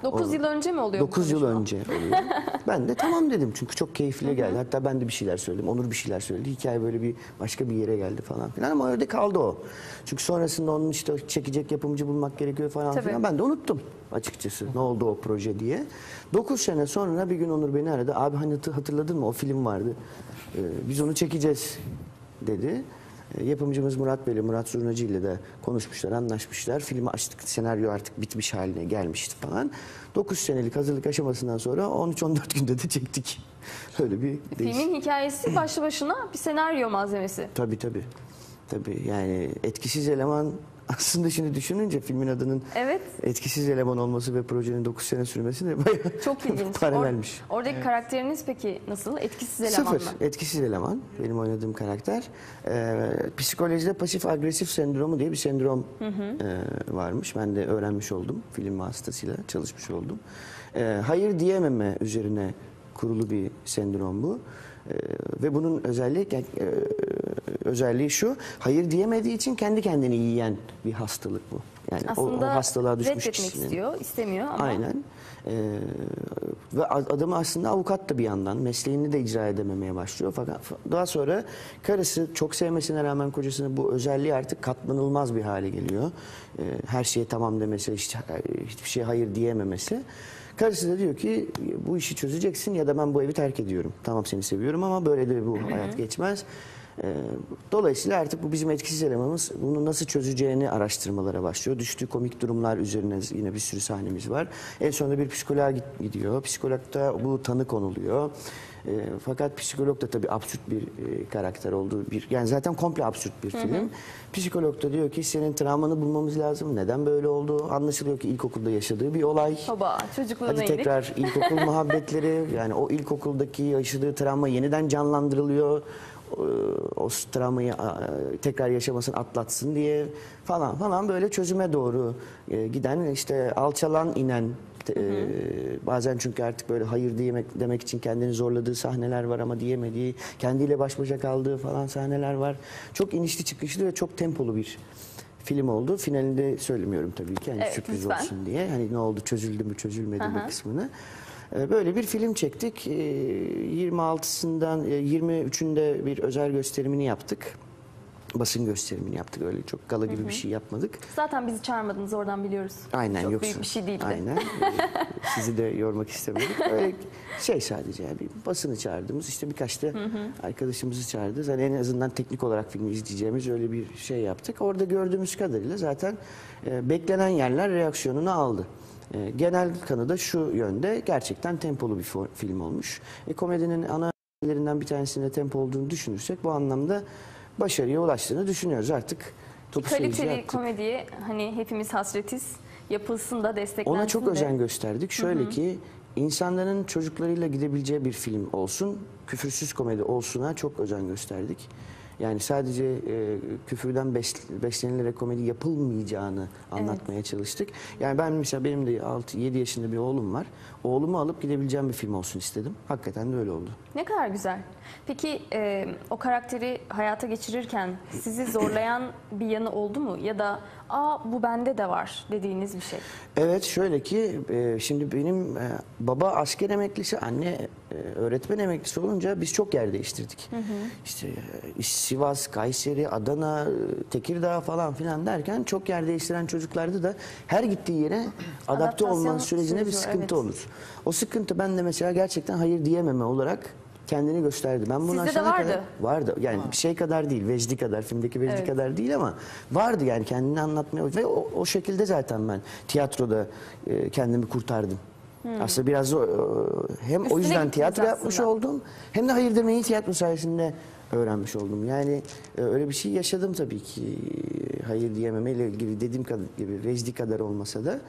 9 O- yıl önce mi oluyor bu 9 yıl önce oluyor. ben de tamam dedim çünkü çok keyifli geldi. Hatta ben de bir şeyler söyledim. Onur bir şeyler söyledi. Hikaye böyle bir başka bir yere geldi falan filan ama öyle kaldı o. Çünkü sonrasında onun işte çekecek yapımcı bulmak gerekiyor falan Tabii. filan. Ben de unuttum açıkçası ne oldu o proje diye. 9 sene sonra bir gün Onur beni aradı. Abi hani hatı- hatırladın mı o film vardı. Ee, biz onu çekeceğiz dedi. E, yapımcımız Murat Bey'le, Murat Zurnacı ile de konuşmuşlar, anlaşmışlar. Filmi açtık, senaryo artık bitmiş haline gelmişti falan. 9 senelik hazırlık aşamasından sonra 13-14 günde de çektik. Öyle bir değiş. Filmin hikayesi başlı başına bir senaryo malzemesi. Tabii tabii. Tabii yani etkisiz eleman aslında şimdi düşününce filmin adının Evet. etkisiz eleman olması ve projenin 9 sene sürmesi de bayağı Çok ilginç. paralelmiş. Or- oradaki karakteriniz peki nasıl? Etkisiz eleman Sıfır. mı? Etkisiz eleman. Benim oynadığım karakter. Ee, psikolojide pasif agresif sendromu diye bir sendrom e, varmış. Ben de öğrenmiş oldum. Film vasıtasıyla çalışmış oldum. Ee, hayır diyememe üzerine kurulu bir sendrom bu. Ee, ve bunun özelliği e, özelliği şu. Hayır diyemediği için kendi kendini yiyen bir hastalık bu. Yani o- Aslında o, hastalığa düşmüş reddetmek kişinin. istiyor, istemiyor ama Aynen. Ee, ve ad- adam aslında avukat da bir yandan. Mesleğini de icra edememeye başlıyor. Fakat daha sonra karısı çok sevmesine rağmen kocasının bu özelliği artık katlanılmaz bir hale geliyor. Ee, her şeye tamam demesi, hiç, hiçbir şeye hayır diyememesi. Karısı da diyor ki bu işi çözeceksin ya da ben bu evi terk ediyorum. Tamam seni seviyorum ama böyle de bu hayat geçmez. Ee, Dolayısıyla artık bu bizim etkisiz elemanımız bunu nasıl çözeceğini araştırmalara başlıyor. Düştüğü komik durumlar üzerine yine bir sürü sahnemiz var. En sonunda bir psikoloğa gidiyor. Psikologda bu tanı konuluyor. Ee, fakat psikolog da tabii absürt bir e, karakter olduğu bir yani zaten komple absürt bir film. Psikolog da diyor ki senin travmanı bulmamız lazım. Neden böyle oldu? Anlaşılıyor ki ilkokulda yaşadığı bir olay. baba çocukluğuna Hadi iyilik. tekrar ilkokul muhabbetleri yani o ilkokuldaki yaşadığı travma yeniden canlandırılıyor. O travmayı tekrar yaşamasını atlatsın diye falan falan böyle çözüme doğru e, giden işte alçalan inen te- e, bazen çünkü artık böyle hayır diyemek demek için kendini zorladığı sahneler var ama diyemediği kendiyle baş başa kaldığı falan sahneler var. Çok inişli çıkışlı ve çok tempolu bir film oldu. Finalinde söylemiyorum tabii ki. Yani Evet, sürpriz lütfen. olsun diye. Hani ne oldu çözüldü mü çözülmedi mi Aha. kısmını. Ee, Böyle bir film çektik. Ee, 26'sından e, 23'ünde bir özel gösterimini yaptık. Basın gösterimini yaptık. Öyle çok gala gibi bir şey yapmadık. Zaten bizi çağırmadınız oradan biliyoruz. Aynen Çok yoksa. büyük bir şey değildi. Aynen. Sizi de yormak istemedik. Öyle şey sadece yani basını çağırdığımız işte birkaç da arkadaşımızı çağırdı. Yani en azından teknik olarak filmi izleyeceğimiz öyle bir şey yaptık. Orada gördüğümüz kadarıyla zaten e, beklenen yerler reaksiyonunu aldı. E, genel kanı da şu yönde gerçekten tempolu bir film olmuş. E, komedinin ana bir tanesinde tempo olduğunu düşünürsek bu anlamda başarıya ulaştığını düşünüyoruz artık. Topu Kaliteli komediye hani hepimiz hasretiz. Yapılsın da desteklensin Ona çok de. özen gösterdik. Şöyle ki insanların çocuklarıyla gidebileceği bir film olsun, küfürsüz komedi olsuna çok özen gösterdik. Yani sadece e, küfürden bes- beslenilerek komedi yapılmayacağını anlatmaya çalıştık. Yani ben mesela benim de 6-7 yaşında bir oğlum var. Oğlumu alıp gidebileceğim bir film olsun istedim. Hakikaten de öyle oldu. Ne kadar güzel. Peki e, o karakteri hayata geçirirken sizi zorlayan bir yanı oldu mu? Ya da aa bu bende de var dediğiniz bir şey. Evet şöyle ki e, şimdi benim e, baba asker emeklisi, anne e, öğretmen emeklisi olunca biz çok yer değiştirdik. İşte e, Sivas, Kayseri, Adana, Tekirdağ falan filan derken çok yer değiştiren çocuklarda da her gittiği yere adapte olma sürecine bir süreci var, sıkıntı evet. olur. O sıkıntı ben de mesela gerçekten hayır diyememe olarak kendini gösterdi. Ben bunu Sizde de aşana vardı. kadar vardı. Yani bir şey kadar değil, Vecdi kadar, filmdeki Vecdi Evet. kadar değil ama vardı yani kendini anlatmaya ve o, o şekilde zaten ben tiyatroda e, kendimi kurtardım. Aslında biraz o, e, hem o Üstüne yüzden gittiniz tiyatro yapmış aslında. oldum hem de hayır demeyi tiyatro sayesinde öğrenmiş oldum. Yani e, öyle bir şey yaşadım tabii ki. Hayır diyememeyle ilgili dediğim kadar gibi Vecdi kadar olmasa da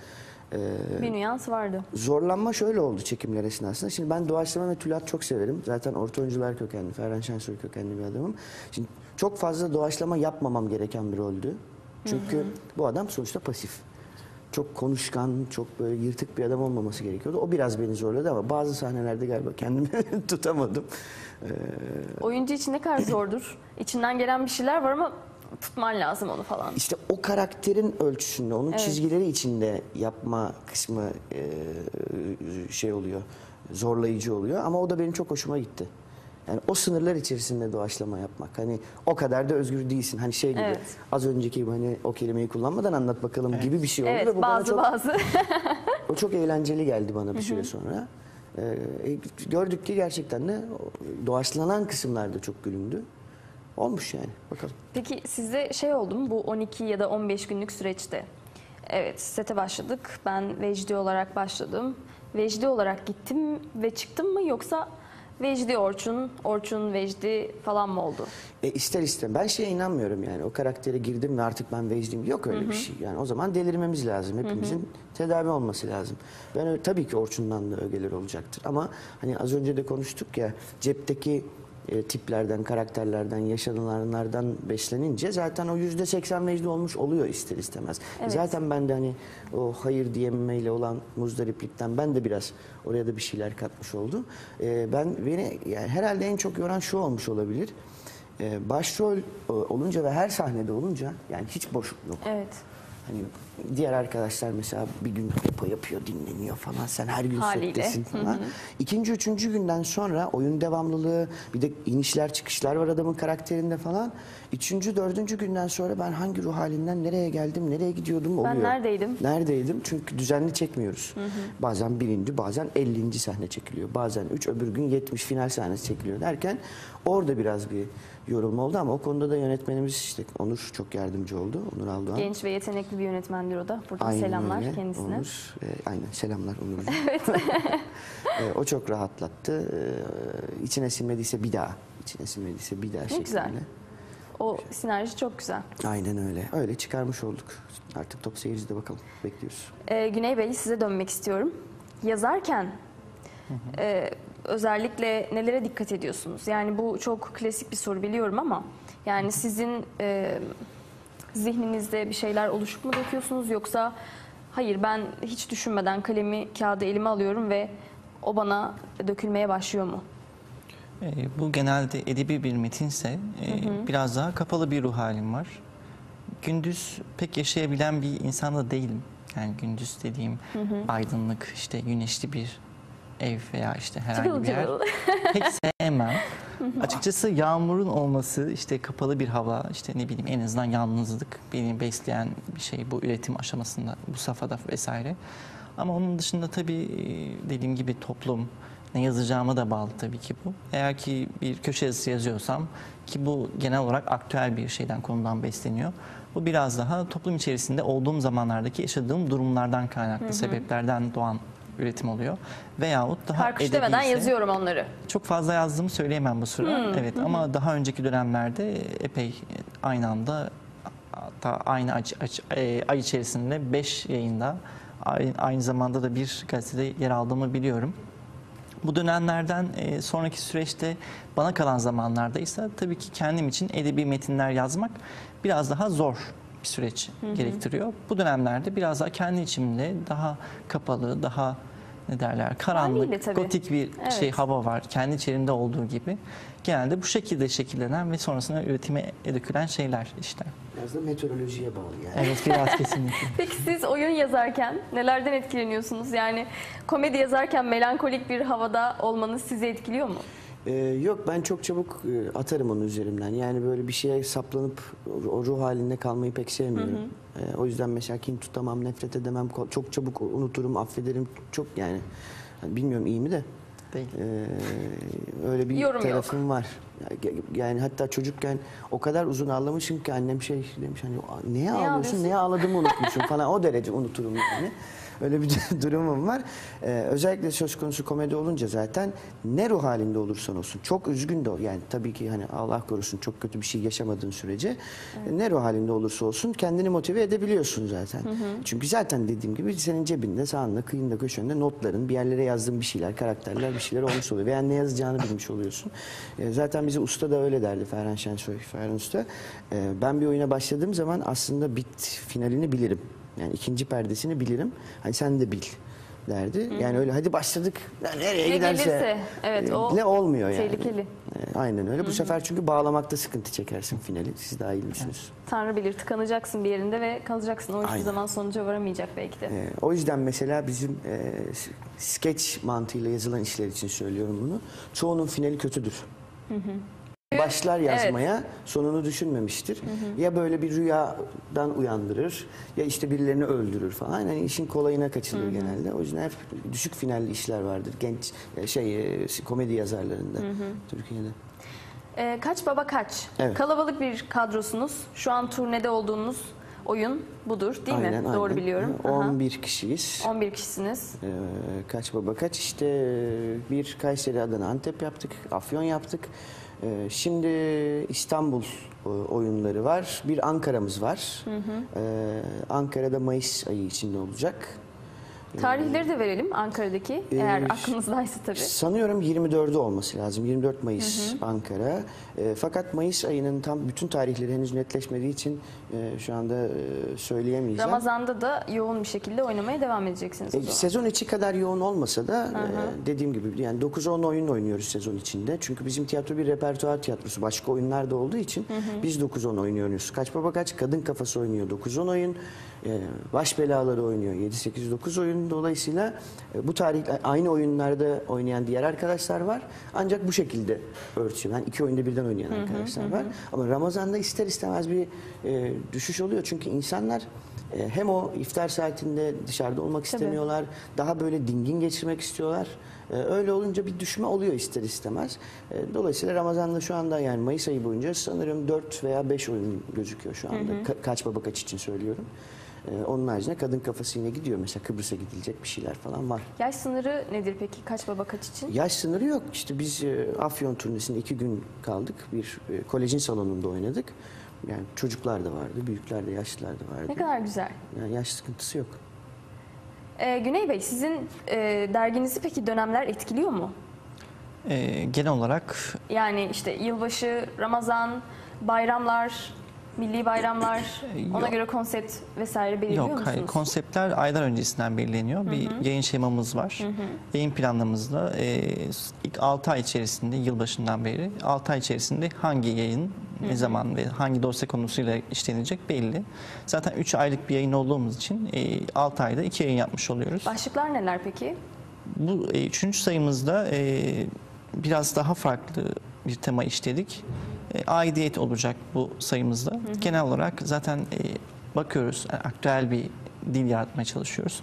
e, Bir nüans vardı. zorlanma şöyle oldu çekimler esnasında. Şimdi ben doğaçlama ve tülat çok severim. Zaten orta oyuncular kökenli, Ferhan Şensoy kökenli bir adamım. Şimdi çok fazla doğaçlama yapmamam gereken bir roldü. Çünkü bu adam sonuçta pasif. Çok konuşkan, çok böyle yırtık bir adam olmaması gerekiyordu. O biraz beni zorladı ama bazı sahnelerde galiba kendimi tutamadım. Ee, Oyuncu için ne kadar zordur. İçinden gelen bir şeyler var ama tutman lazım onu falan. İşte o karakterin ölçüsünde, onun Evet. çizgileri içinde yapma kısmı e, şey oluyor, zorlayıcı oluyor. Ama o da benim çok hoşuma gitti. Yani o sınırlar içerisinde doğaçlama yapmak. Hani o kadar da özgür değilsin. Hani şey gibi Evet. az önceki hani o kelimeyi kullanmadan anlat bakalım gibi bir şey oldu. Evet ve bu bana bazı çok, bazı. o çok eğlenceli geldi bana bir süre sonra. Ee, gördük ki gerçekten de doğaçlanan kısımlarda çok gülündü. Olmuş yani. Bakalım. Peki size şey oldu mu bu 12 ya da 15 günlük süreçte? Evet sete başladık. Ben Vecdi olarak başladım. Vecdi olarak gittim ve çıktım mı yoksa Vecdi Orçun, Orçun Vecdi falan mı oldu? E, ister istem. Ben şeye inanmıyorum yani. O karaktere girdim ve artık ben Vecdiyim. Yok öyle bir şey. Yani o zaman delirmemiz lazım. Hepimizin tedavi olması lazım. Ben tabii ki Orçun'dan da ögeler olacaktır. Ama hani az önce de konuştuk ya cepteki e, tiplerden, karakterlerden, yaşanılanlardan beslenince zaten o yüzde seksen Vecdi olmuş oluyor ister istemez. Evet. Zaten ben de hani o hayır diyememeyle olan muzdariplikten ben de biraz oraya da bir şeyler katmış oldu. E, ben beni yani herhalde en çok yoran şu olmuş olabilir. Ee, başrol e, olunca ve her sahnede olunca yani hiç boşluk yok. Evet. Hani diğer arkadaşlar mesela bir gün depo yapıyor, dinleniyor falan. Sen her gün Haliyle. settesin falan. İkinci, üçüncü günden sonra oyun devamlılığı, bir de inişler çıkışlar var adamın karakterinde falan. Üçüncü, dördüncü günden sonra ben hangi ruh halinden nereye geldim, nereye gidiyordum oluyor. Ben neredeydim? Neredeydim? Çünkü düzenli çekmiyoruz. Bazen birinci, bazen 50. sahne çekiliyor. Bazen üç, öbür gün 70 final sahnesi çekiliyor derken orada biraz bir yorum oldu ama o konuda da yönetmenimiz işte Onur çok yardımcı oldu. Onur Aldoğan. Genç ve yetenekli bir yönetmendir o da. Buradan Aynen selamlar öyle. kendisine. Onur, e, aynen selamlar Onurcuğum. E, o çok rahatlattı. E, içine sinmediyse bir daha. İçine sinmediyse bir daha şeklinde. güzel. O sinerji çok güzel. Aynen öyle. Öyle çıkarmış olduk. Artık top seyircide bakalım. Bekliyoruz. Ee, Güney Bey size dönmek istiyorum. Yazarken e, özellikle nelere dikkat ediyorsunuz? Yani bu çok klasik bir soru biliyorum ama yani sizin e, zihninizde bir şeyler oluşup mu döküyorsunuz yoksa hayır ben hiç düşünmeden kalemi kağıdı elime alıyorum ve o bana dökülmeye başlıyor mu? E, bu genelde edebi bir metinse e, biraz daha kapalı bir ruh halim var. Gündüz pek yaşayabilen bir insan da değilim. Yani gündüz dediğim aydınlık, işte güneşli bir ev veya işte herhangi Cıvıl bir yer cıvıl. pek sevmem. Açıkçası yağmurun olması, işte kapalı bir hava, işte ne bileyim en azından yalnızlık beni besleyen bir şey bu üretim aşamasında, bu safhada vesaire. Ama onun dışında tabii dediğim gibi toplum, ne yazacağıma da bağlı tabii ki bu. Eğer ki bir köşe yazısı yazıyorsam ki bu genel olarak aktüel bir şeyden konudan besleniyor. Bu biraz daha toplum içerisinde olduğum zamanlardaki yaşadığım durumlardan kaynaklı sebeplerden doğan üretim oluyor. Veyahut daha Karkuş demeden edebiyse- yazıyorum onları. çok fazla yazdığımı söyleyemem bu sıra. Evet ama daha önceki dönemlerde epey aynı anda hatta aynı ay, ay- e, ay içerisinde 5 yayında ay- aynı zamanda da bir gazetede yer aldığımı biliyorum. Bu dönemlerden e, sonraki süreçte bana kalan zamanlarda ise tabii ki kendim için edebi metinler yazmak biraz daha zor bir süreç gerektiriyor. Bu dönemlerde biraz daha kendi içimde daha kapalı, daha ne derler karanlık, gotik bir Evet. şey hava var. Kendi içerisinde olduğu gibi. Genelde bu şekilde şekillenen ve sonrasında üretime dökülen şeyler işte. Biraz da meteorolojiye bağlı yani. Evet biraz kesinlikle. Peki siz oyun yazarken nelerden etkileniyorsunuz? Yani komedi yazarken melankolik bir havada olmanız sizi etkiliyor mu? Ee, yok ben çok çabuk e, atarım onun üzerimden. Yani böyle bir şeye saplanıp o- o ruh halinde kalmayı pek sevmiyorum. Ee, o yüzden mesela kin tutamam, nefret edemem, ko- çok çabuk unuturum, affederim. Çok yani hani bilmiyorum iyi mi de ee, öyle bir Yorum yok. tarafım var. Ya- Yani hatta çocukken o kadar uzun ağlamışım ki annem şey demiş hani neye ağlıyorsun, ağlıyorsun?" neye ağladığımı unutmuşum falan o derece unuturum yani. Öyle bir durumum var. Ee, özellikle söz konusu komedi olunca zaten ne ruh halinde olursan olsun çok üzgün de. Yani tabii ki hani Allah korusun çok kötü bir şey yaşamadığın sürece ne ruh halinde olursa olsun kendini motive edebiliyorsun zaten. Çünkü zaten dediğim gibi senin cebinde sağında kıyında köşende notların bir yerlere yazdığın bir şeyler karakterler bir şeyler olmuş oluyor. Veya ne yazacağını bilmiş oluyorsun. Ee, zaten bize usta da öyle derdi Ferhan Şensoy, Ferhan Usta. Ee, ben bir oyuna başladığım zaman aslında bit finalini bilirim. Yani ikinci perdesini bilirim. Hani sen de bil derdi. Yani öyle hadi başladık. Ya nereye Ne giderse. gelirse, evet, e, o ne olmuyor yani. tehlikeli. E, aynen öyle. Bu sefer çünkü bağlamakta sıkıntı çekersin finali. Siz daha iyi bilirsiniz. Tanrı bilir tıkanacaksın bir yerinde ve kalacaksın. O hiçbir zaman sonuca varamayacak belki de. E, o yüzden mesela bizim e, s- sketch mantığıyla yazılan işler için söylüyorum bunu. Çoğunun finali kötüdür. Başlar yazmaya, sonunu düşünmemiştir. Ya böyle bir rüyadan uyandırır, ya işte birilerini öldürür falan. Yani işin kolayına kaçılır genelde. O yüzden hep düşük finalli işler vardır genç e, şey e, komedi yazarlarında Türkiye'de. Ee, kaç baba kaç? Evet. Kalabalık bir kadrosunuz. Şu an turnede olduğunuz oyun budur değil mi? Doğru biliyorum. Hı, Aha. 11 kişiyiz. 11 kişisiniz. Ee, kaç baba kaç işte e, bir Kayseri Adana Antep yaptık, Afyon yaptık. Ee, şimdi İstanbul e, oyunları var. Bir Ankara'mız var. Ee, Ankara'da Mayıs ayı içinde olacak. Tarihleri de verelim Ankara'daki eğer Ee, aklınızdaysa tabii. Sanıyorum 24'ü olması lazım. 24 Mayıs Ankara. E, fakat Mayıs ayının tam bütün tarihleri henüz netleşmediği için e, şu anda e, söyleyemeyeceğim. Ramazan'da da yoğun bir şekilde oynamaya devam edeceksiniz E. Sezon içi kadar yoğun olmasa da e, dediğim gibi yani 9-10 oyun oynuyoruz sezon içinde. Çünkü bizim tiyatro bir repertuar tiyatrosu. Başka oyunlar da olduğu için biz 9-10 oynuyoruz. Kaç Baba Kaç Kadın Kafası oynuyor 9-10 oyun. E, Baş Belaları oynuyor 7-8-9 oyun. Dolayısıyla e, bu tarih aynı oyunlarda oynayan diğer arkadaşlar var. Ancak bu şekilde örtüşüyor. Yani iki oyunda birden oynayan arkadaşlar var. Ama Ramazan'da ister istemez bir e, düşüş oluyor. Çünkü insanlar e, hem o iftar saatinde dışarıda olmak istemiyorlar. Daha böyle dingin geçirmek istiyorlar. E, öyle olunca bir düşme oluyor ister istemez. E, dolayısıyla Ramazan'da şu anda yani Mayıs ayı boyunca sanırım 4 veya 5 oyun gözüküyor şu anda. Ka- kaç baba kaç için söylüyorum. E, onun haricinde kadın kafası yine gidiyor. Mesela Kıbrıs'a gidilecek bir şeyler falan var. Yaş sınırı nedir peki? Kaç baba kaç için? Yaş sınırı yok. İşte biz e, Afyon turnesinde iki gün kaldık. Bir e, kolejin salonunda oynadık. Yani çocuklar da vardı, büyükler de, yaşlılar da vardı. Ne kadar güzel. Yani yaş sıkıntısı yok. Ee, Güney Bey sizin e, derginizi peki dönemler etkiliyor mu? E, genel olarak Yani işte yılbaşı, Ramazan, bayramlar, milli bayramlar, ona Yok. göre konsept vesaire belirliyor Yok, musunuz? hayır. Konseptler aylar öncesinden belirleniyor. Bir yayın şemamız var. Yayın planlamamızda e, ilk 6 ay içerisinde, yılbaşından beri 6 ay içerisinde hangi yayın, ne zaman ve hangi dosya konusuyla işlenecek belli. Zaten 3 aylık bir yayın olduğumuz için 6 ayda 2 yayın yapmış oluyoruz. Başlıklar neler peki? Bu e, üçüncü sayımızda e, biraz daha farklı bir tema işledik. E, aidiyet olacak bu sayımızda. Genel olarak zaten e, bakıyoruz, e, aktüel bir dil yaratmaya çalışıyoruz.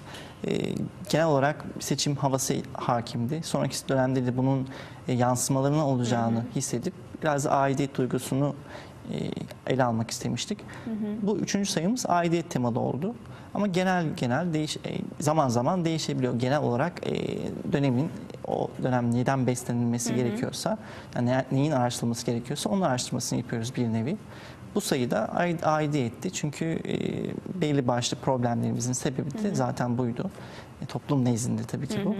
E, genel olarak seçim havası hakimdi. Sonraki dönemde de bunun e, yansımalarının olacağını hissedip biraz aidiyet duygusunu e, ele almak istemiştik. Bu üçüncü sayımız aidiyet temalı oldu. Ama genel genel değiş, zaman zaman değişebiliyor. Genel olarak e, dönemin o dönem neden beslenilmesi gerekiyorsa, yani ne- neyin araştırılması gerekiyorsa onun araştırmasını yapıyoruz bir nevi. Bu sayıda aid- aidiyetti çünkü e, belli başlı problemlerimizin sebebi de zaten buydu. E, toplum nezdinde tabii ki bu.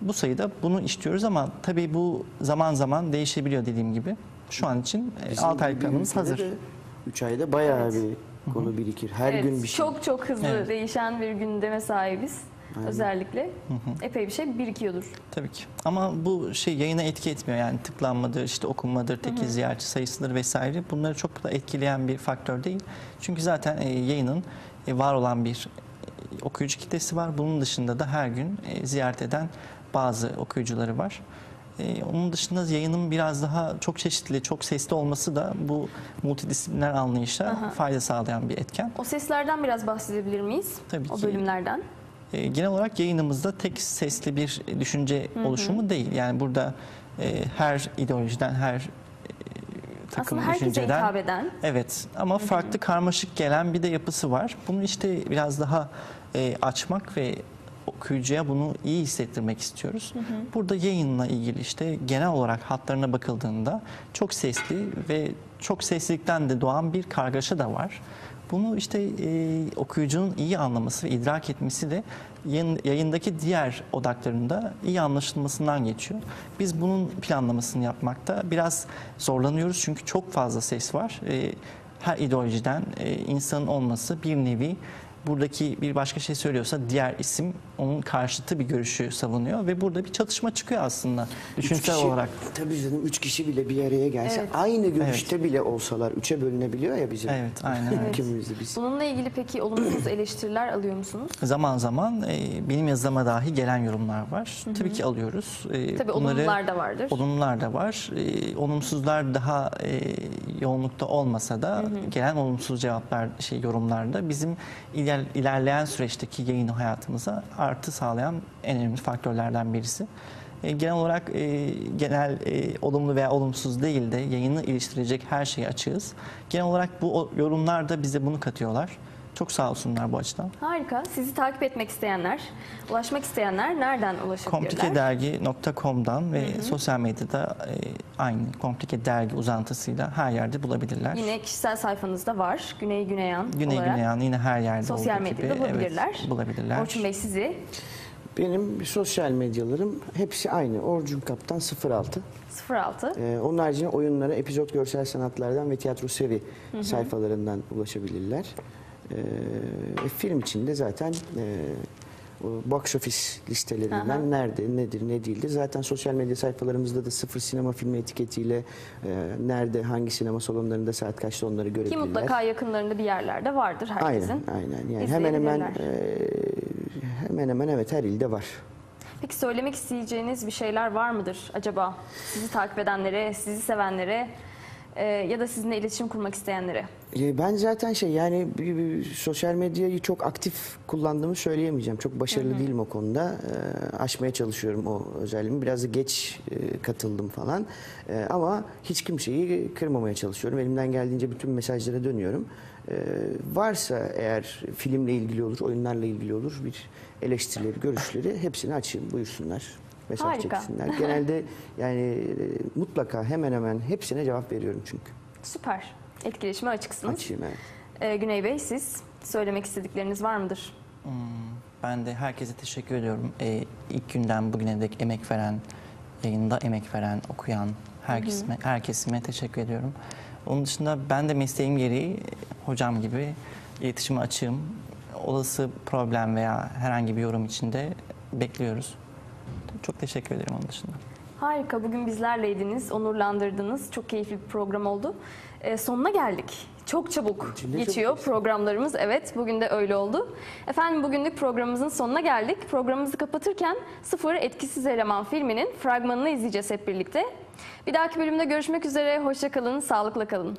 Bu sayıda bunu işliyoruz ama tabii bu zaman zaman değişebiliyor dediğim gibi. Şu an için Bizim 6 aylık planımız hazır. de Üç ayda bayağı bir konu birikir. Her Evet, gün bir şey. Çok çok hızlı Evet. değişen bir gündeme sahibiz. Aynen. Özellikle epey bir şey birikiyordur. Tabii ki. Ama bu şey yayına etki etmiyor. Yani tıklanmadır, işte okunmadır, teki ziyaretçi sayısıdır vesaire. Bunları çok da etkileyen bir faktör değil. Çünkü zaten e, yayının e, var olan bir e, okuyucu kitlesi var. Bunun dışında da her gün e, ziyaret eden bazı okuyucuları var. E, onun dışında yayının biraz daha çok çeşitli, çok sesli olması da bu multidisipliner anlayışa fayda sağlayan bir etken. O seslerden biraz bahsedebilir miyiz? Tabii o ki. bölümlerden. E, genel olarak yayınımızda tek sesli bir düşünce oluşumu değil. Yani burada e, her ideolojiden, her e, takım Aslında düşünceden hitap eden. Evet ama farklı karmaşık gelen bir de yapısı var. Bunu işte biraz daha e, açmak ve okuyucuya bunu iyi hissettirmek istiyoruz. Burada yayınla ilgili işte genel olarak hatlarına bakıldığında çok sesli ve çok seslilikten de doğan bir kargaşa da var. Bunu işte e, okuyucunun iyi anlaması ve idrak etmesi de yayın- yayındaki diğer odaklarında iyi anlaşılmasından geçiyor. Biz bunun planlamasını yapmakta biraz zorlanıyoruz çünkü çok fazla ses var. E, her ideolojiden e, insanın olması bir nevi buradaki bir başka şey söylüyorsa diğer isim onun karşıtı bir görüşü savunuyor ve burada bir çatışma çıkıyor aslında Üç düşünsel kişi- olarak. Tabii canım üç kişi bile bir araya gelse Evet. aynı görüşte bile olsalar üçe bölünebiliyor ya bizim Evet, aynen öyle. ülkemizde biz. Bununla ilgili peki olumsuz eleştiriler alıyor musunuz? Zaman zaman e, benim yazıma dahi gelen yorumlar var. Tabii ki alıyoruz. E, Tabii olumlular da vardır. Olumlular da var. E, olumsuzlar daha e, yoğunlukta olmasa da gelen olumsuz cevaplar, şey yorumlarda bizim iler- ilerleyen süreçteki yayın hayatımıza artı sağlayan en önemli faktörlerden birisi. E, genel olarak e, genel e, olumlu veya olumsuz değil de yayını iliştirecek her şeye açığız. Genel olarak bu yorumlar da bize bunu katıyorlar. Çok sağ olsunlar bu açıdan. Harika. Sizi takip etmek isteyenler, ulaşmak isteyenler nereden ulaşabilirler? Komplikedergi.com'dan ve sosyal medyada e, aynı komplike dergi uzantısıyla her yerde bulabilirler. Yine kişisel sayfanızda var. Güney Güneyan Güney olarak. Güneyan yine her yerde Sosyal olduğu medyada gibi, bulabilirler. Evet, bulabilirler. Orçun Bey sizi Benim sosyal medyalarım hepsi aynı. Orcun Kaptan 06. 06. Ee, onun haricinde oyunlara epizod görsel sanatlardan ve tiyatro sevi sayfalarından ulaşabilirler. Ee, film içinde zaten e, box office listelerinden Aha. nerede, nedir, ne değildir. Zaten sosyal medya sayfalarımızda da sıfır sinema filmi etiketiyle e, nerede, hangi sinema salonlarında saat kaçta onları Ki görebilirler. mutlaka yakınlarında bir yerlerde vardır herkesin. Aynen, aynen. Yani hemen hemen e, hemen hemen evet her ilde var. Peki söylemek isteyeceğiniz bir şeyler var mıdır acaba? Sizi takip edenlere, sizi sevenlere e, ya da sizinle iletişim kurmak isteyenlere. E, Ben zaten şey yani sosyal medyayı çok aktif kullandığımı söyleyemeyeceğim. Çok başarılı değilim o konuda. E, aşmaya çalışıyorum o özelliğimi. Biraz da geç e, katıldım falan. E, ama hiç kimseyi kırmamaya çalışıyorum. Elimden geldiğince bütün mesajlara dönüyorum. E, varsa eğer filmle ilgili olur, oyunlarla ilgili olur bir eleştirileri, görüşleri hepsini açayım. Buyursunlar. Mesaj Harika. çeksinler. Genelde yani e, mutlaka hemen hemen hepsine cevap veriyorum çünkü. Süper. Etkileşime açıksınız. Açayım evet. E, Güney Bey siz söylemek istedikleriniz var mıdır? Hmm, Ben de herkese teşekkür ediyorum. Ee, ilk günden bugüne dek emek veren, yayında emek veren, okuyan herkesime, herkesime teşekkür ediyorum. Onun dışında ben de mesleğim gereği e, hocam gibi iletişime açığım. Olası problem veya herhangi bir yorum için de bekliyoruz. Çok teşekkür ederim onun dışında. Harika. Bugün bizlerleydiniz, onurlandırdınız. Çok keyifli bir program oldu. E, sonuna geldik. Çok çabuk İçinde geçiyor çok programlarımız. Evet, bugün de öyle oldu. Efendim bugünlük programımızın sonuna geldik. Programımızı kapatırken Sıfır Etkisiz Eleman filminin fragmanını izleyeceğiz hep birlikte. Bir dahaki bölümde görüşmek üzere. Hoşça kalın, sağlıkla kalın.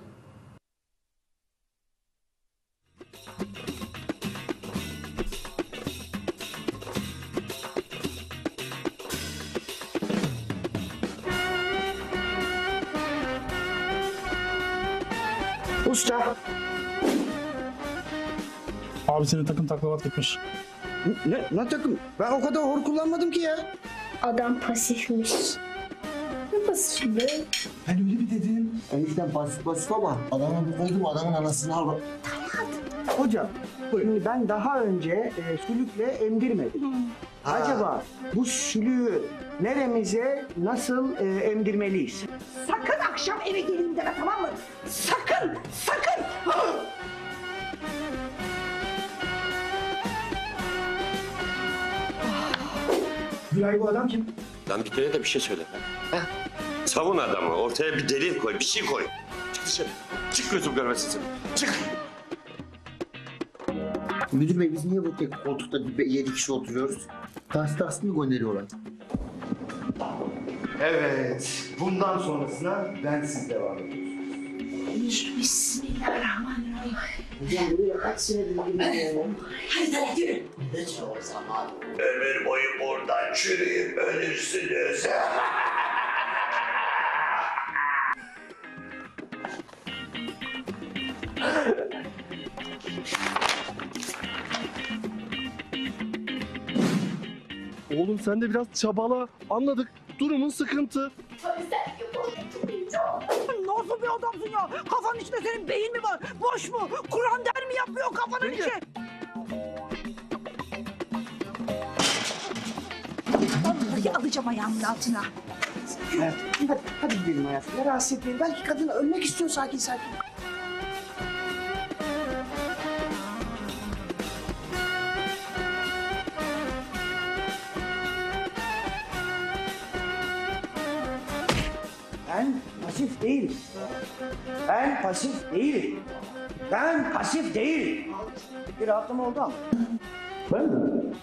Usta. Abi senin takım taklavat gitmiş. Ne, ne takım? Ben o kadar hor kullanmadım ki ya. Adam pasifmiş. Ne pasif be? Ben öyle bir dedim. Enişten basit basit ama. Adamı bir koydum adamın anasını al. Hocam, şimdi ben daha önce e, sülükle emdirmedim. Acaba bu sülüğü neremize nasıl e, emdirmeliyiz? Sakın akşam eve geleyim deme tamam mı? Sakın, sakın. Gülay bu adam kim? Lan bir kere de bir şey söyle. Heh. Savun adamı. Ortaya bir delil koy, bir şey koy. Çık dışarı. Çık gözüm görmesin seni. Çık. Müdür bey biz niye bu tek koltukta bir- yedi kişi oturuyoruz? Tas tas mı gönderiyorlar? Evet. Bundan sonrasına ben siz devam ediyorsunuz. Bismillahirrahmanirrahim. Hocam buraya kaç senedir girmiyorum. Hadi hadi yürü. Hiç o zaman. Ömür boyu buradan çürüyüp ölürsünüz. Oğlum sen de biraz çabala. Anladık. Durumun sıkıntı. Nasıl bir adamsın ya? Kafanın içinde senin beyin mi var? Boş mu? Kur'an der mi yapıyor kafanın Yenge. içi? Vallahi alacağım ayağımın altına. Evet. Hadi, hadi gidelim hayatım. Ya rahatsız etmeyin. Belki kadın ölmek istiyor sakin sakin. Pasif değilim. Ben pasif değilim. Ben pasif değilim. Bir rahatlama oldu ama. Ben mi?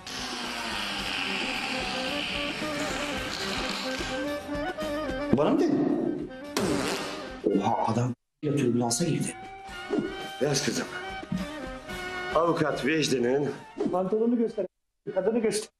Bana mı dedin? Oha adam türbülansa girdi. Yaz kızım. Avukat Vecdi'nin Pantolonu göster. Kadını göster.